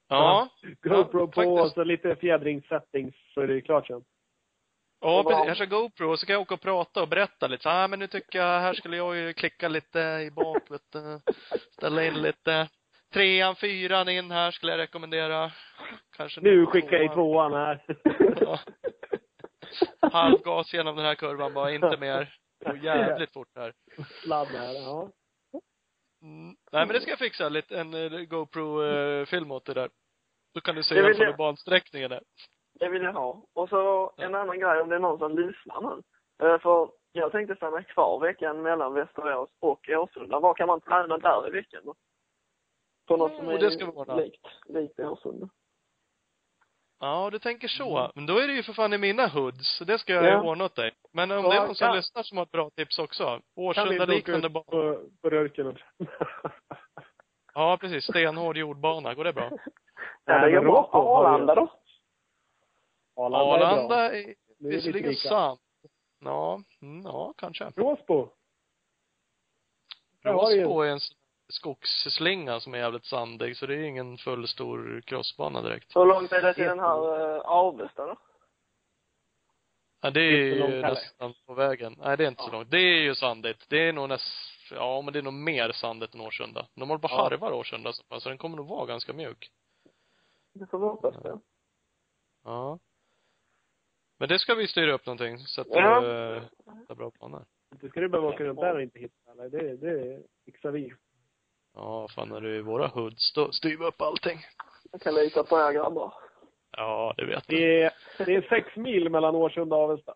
ja. GoPro Ja, på faktiskt. och så lite fjädringssettings så är det klart sen. Ja, precis. Jag kör GoPro och så kan jag åka och prata och berätta lite. Så, ah, men nu tycker jag, här skulle jag ju klicka lite i bak, vet du. Ställa in lite. Trean, fyran in här skulle jag rekommendera. Kanske Nu skickar jag i tvåan. här. Ja. Halvgas genom den här kurvan bara, inte mer. Går jävligt fort här. Sladd här, ja. Mm. Nej men det ska jag fixa, lite, en eh, GoPro-film åt dig där. Då kan du se fall jag- bansträckningen är. Det vill jag ha. Och så en annan grej om det är någon som lyssnar nu. Eh, För jag tänkte stanna kvar veckan mellan Västerås och Årsunda. Vad kan man träna där i veckan? På något som Jo, är det ska ordna. likt, likt Årsunda. Ja, du tänker så. Men då är det ju för fan i mina hoods. Så det ska jag Ja. ordna åt dig. Men om Ja, det är någon som kan- lyssnar som har ett bra tips också. Kan vi Årsunda liknande bana. på, på röken Ja, precis. Stenhård jordbana. Går det bra? Ja, det går men bra. Arlanda då? Arlanda, är bra. Arlanda är Det är visserligen sant. Ja, mm, ja, kanske. Råsbo. Råsbo är en sån skogsslinga som är jävligt sandig, så det är ingen full stor crossbana direkt. Hur långt är det till den här uh, Avesta då? Ja, det är så ju nästan på vägen. Nej, det är inte så Ja. långt. Det är ju sandigt. Det är nog näst, ja men det är nog mer sandigt än Årsunda. De håller på Ja. harvar Årsunda så pass, så den kommer nog vara ganska mjuk. Det får vi hoppas på. Ja. Men det ska vi styra upp någonting, så att Ja. du, eh, hittar bra planer. Inte ska du behöva åka runt där och inte hitta alla. Det, det fixar vi. Ja, fan när du är i våra hoods, då styr vi upp allting. Jag kan lita på er grabbar. Ja, det vet du. Det är, det är sex mil mellan Årsunda och Avesta.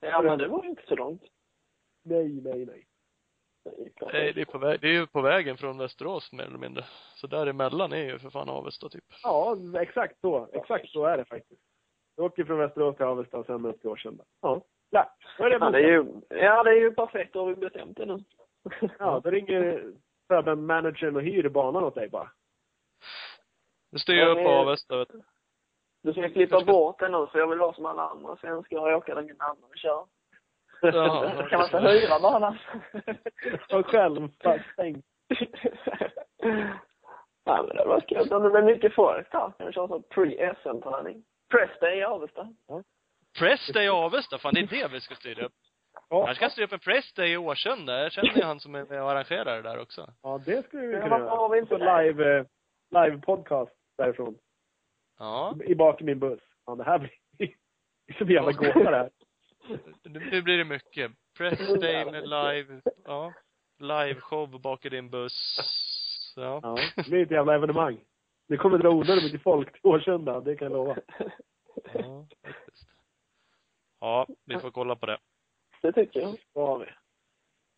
Ja, men det var ju inte så långt. Nej, nej, nej. Är. Nej, det är på väg, det är ju på vägen från Västerås mer eller mindre. Så däremellan är ju för fan Avesta typ. Ja, exakt så. Exakt så är det faktiskt. Jag åker från Västerås till Avesta och sen upp till Årsunda. Ja, klart. Då är det Ja, det är ju, ja, det är ju perfekt. Då har vi bestämt det nu. Ja, då ringer managern och hyr banan åt dig bara. Du styr Ja, upp Avesta vet du. Du ska klippa bort det nu, för jag vill vara som alla andra svenskar och åka där mina andra kör. Jaha, kan man inte hyra banan? Och själv, fast tänk. ja, men det var kul. Om det blir mycket folk där kan vi köra så pre-SM-träning. Press-day i Avesta. Pressday i Avesta, fan det är det vi ska styra upp. Ja, Jag ska styra upp en Pressday i Årsunda. Jag känner ju han som är med och arrangerar det där också. ja det skulle vi kunna varför har vi göra. inte live, eh, live podcast därifrån. Ja. I bak i min buss. Ja, det här blir det är så jävla gåta det här. Nu nu blir det mycket. Pressday med live, ja. Liveshow bak i din buss. Ja. Ja, det blir ett jävla evenemang. Det kommer dra onödigt mycket folk till Årsunda, det kan jag lova. Ja, faktiskt. Ja, vi får kolla på det. Det tycker jag. Har vi.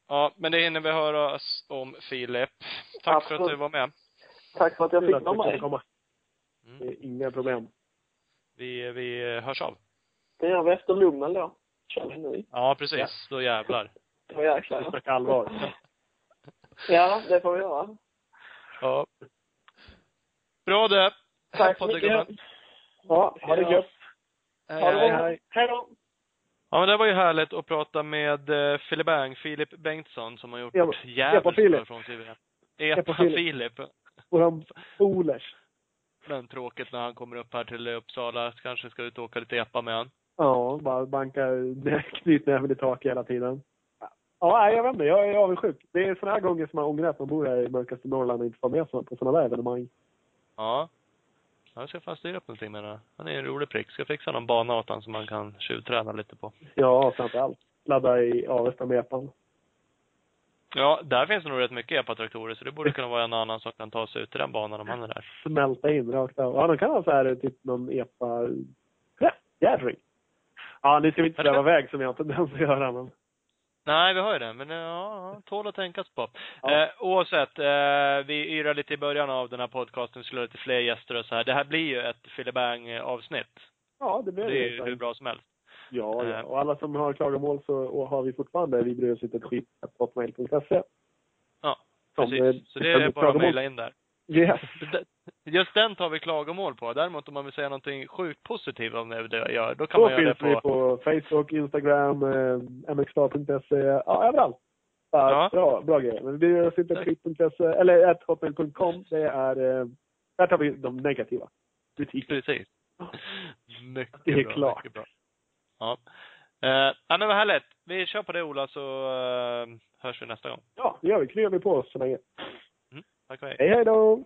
Ja, men det hinner vi höra oss om Filip. Tack för att du Absolut. var med. Tack för att jag fick att vara med. komma. Det Mm. är inga problem. Vi, vi hörs av. Det gör vi efter lummen då. Kör vi nu. Ja, precis. Ja. Då jävlar. Då jäklar. Vi ja. snackar allvar. Ja, det får vi göra. Ja. Bra det. Tack så mycket. Ja, ha det gött. Det Hej, bra. hej. Hej då. Ja, men det var ju härligt att prata med eh, Filip Bang, Filip Bengtsson, som har gjort Epa- jävligt bra ifrån sig. Epa-Filip. Våran polers. Men tråkigt när han kommer upp här till Uppsala. Kanske ska ut och åka lite epa med han. Ja, bara bankar knytnäven i taket hela tiden. Ja, jag vet inte. Jag är avundsjuk. Det är såna här gånger som man ångrar att man bor här i mörkaste Norrland och inte får med på sådana där evenemang. Ja. Jag ska fan styra upp någonting med det. Han är en rolig prick. Ska fixa någon bana åt han som man kan tjuvträna lite på. Ja, framför allt. Ladda i Avesta med epan. Ja, där finns det nog rätt mycket epatraktorer, så det borde kunna vara en annan som kan ta sig ut till den banan om han är där. Smälta in rakt av. Ja, de kan ha så här typ någon epa... Ja, gathering. Ja, nu ska vi inte sväva iväg som jag har tendens att göra, men... Nej, vi har ju det. Men eh, ja, tål att tänkas på. Ja. Eh, oavsett, eh, vi yrade lite i början av den här podcasten, vi skulle ha lite fler gäster och så här. Det här blir ju ett filibang avsnitt Ja, det blir Det är det. ju hur bra som helst. Ja, Eh. ja. Och alla som har klagomål så har vi fortfarande, vi bryr oss inte ett skit hotmail.se. Ja, Som, precis. eh, Så det är bara att mejla in där. Yes. Just den tar vi klagomål på. Däremot om man vill säga någonting sjukt positivt om det jag gör, då kan Då man göra det finns vi på... på Facebook, Instagram, eh, mxstar.se, ja överallt. Ja, Ja. Bra, bra grejer. Men vi Tack. skit.se, eller hotmail.com, det är, eh, där tar vi de negativa. Kritik. Precis. Mycket Det är bra, klart. mycket bra. Ja. Eh, ja men vad härligt. Vi kör på det Ola, så eh, hörs vi nästa gång. Ja, det gör vi. Kryar vi på oss så länge. Tack och hej. Hej, hej då!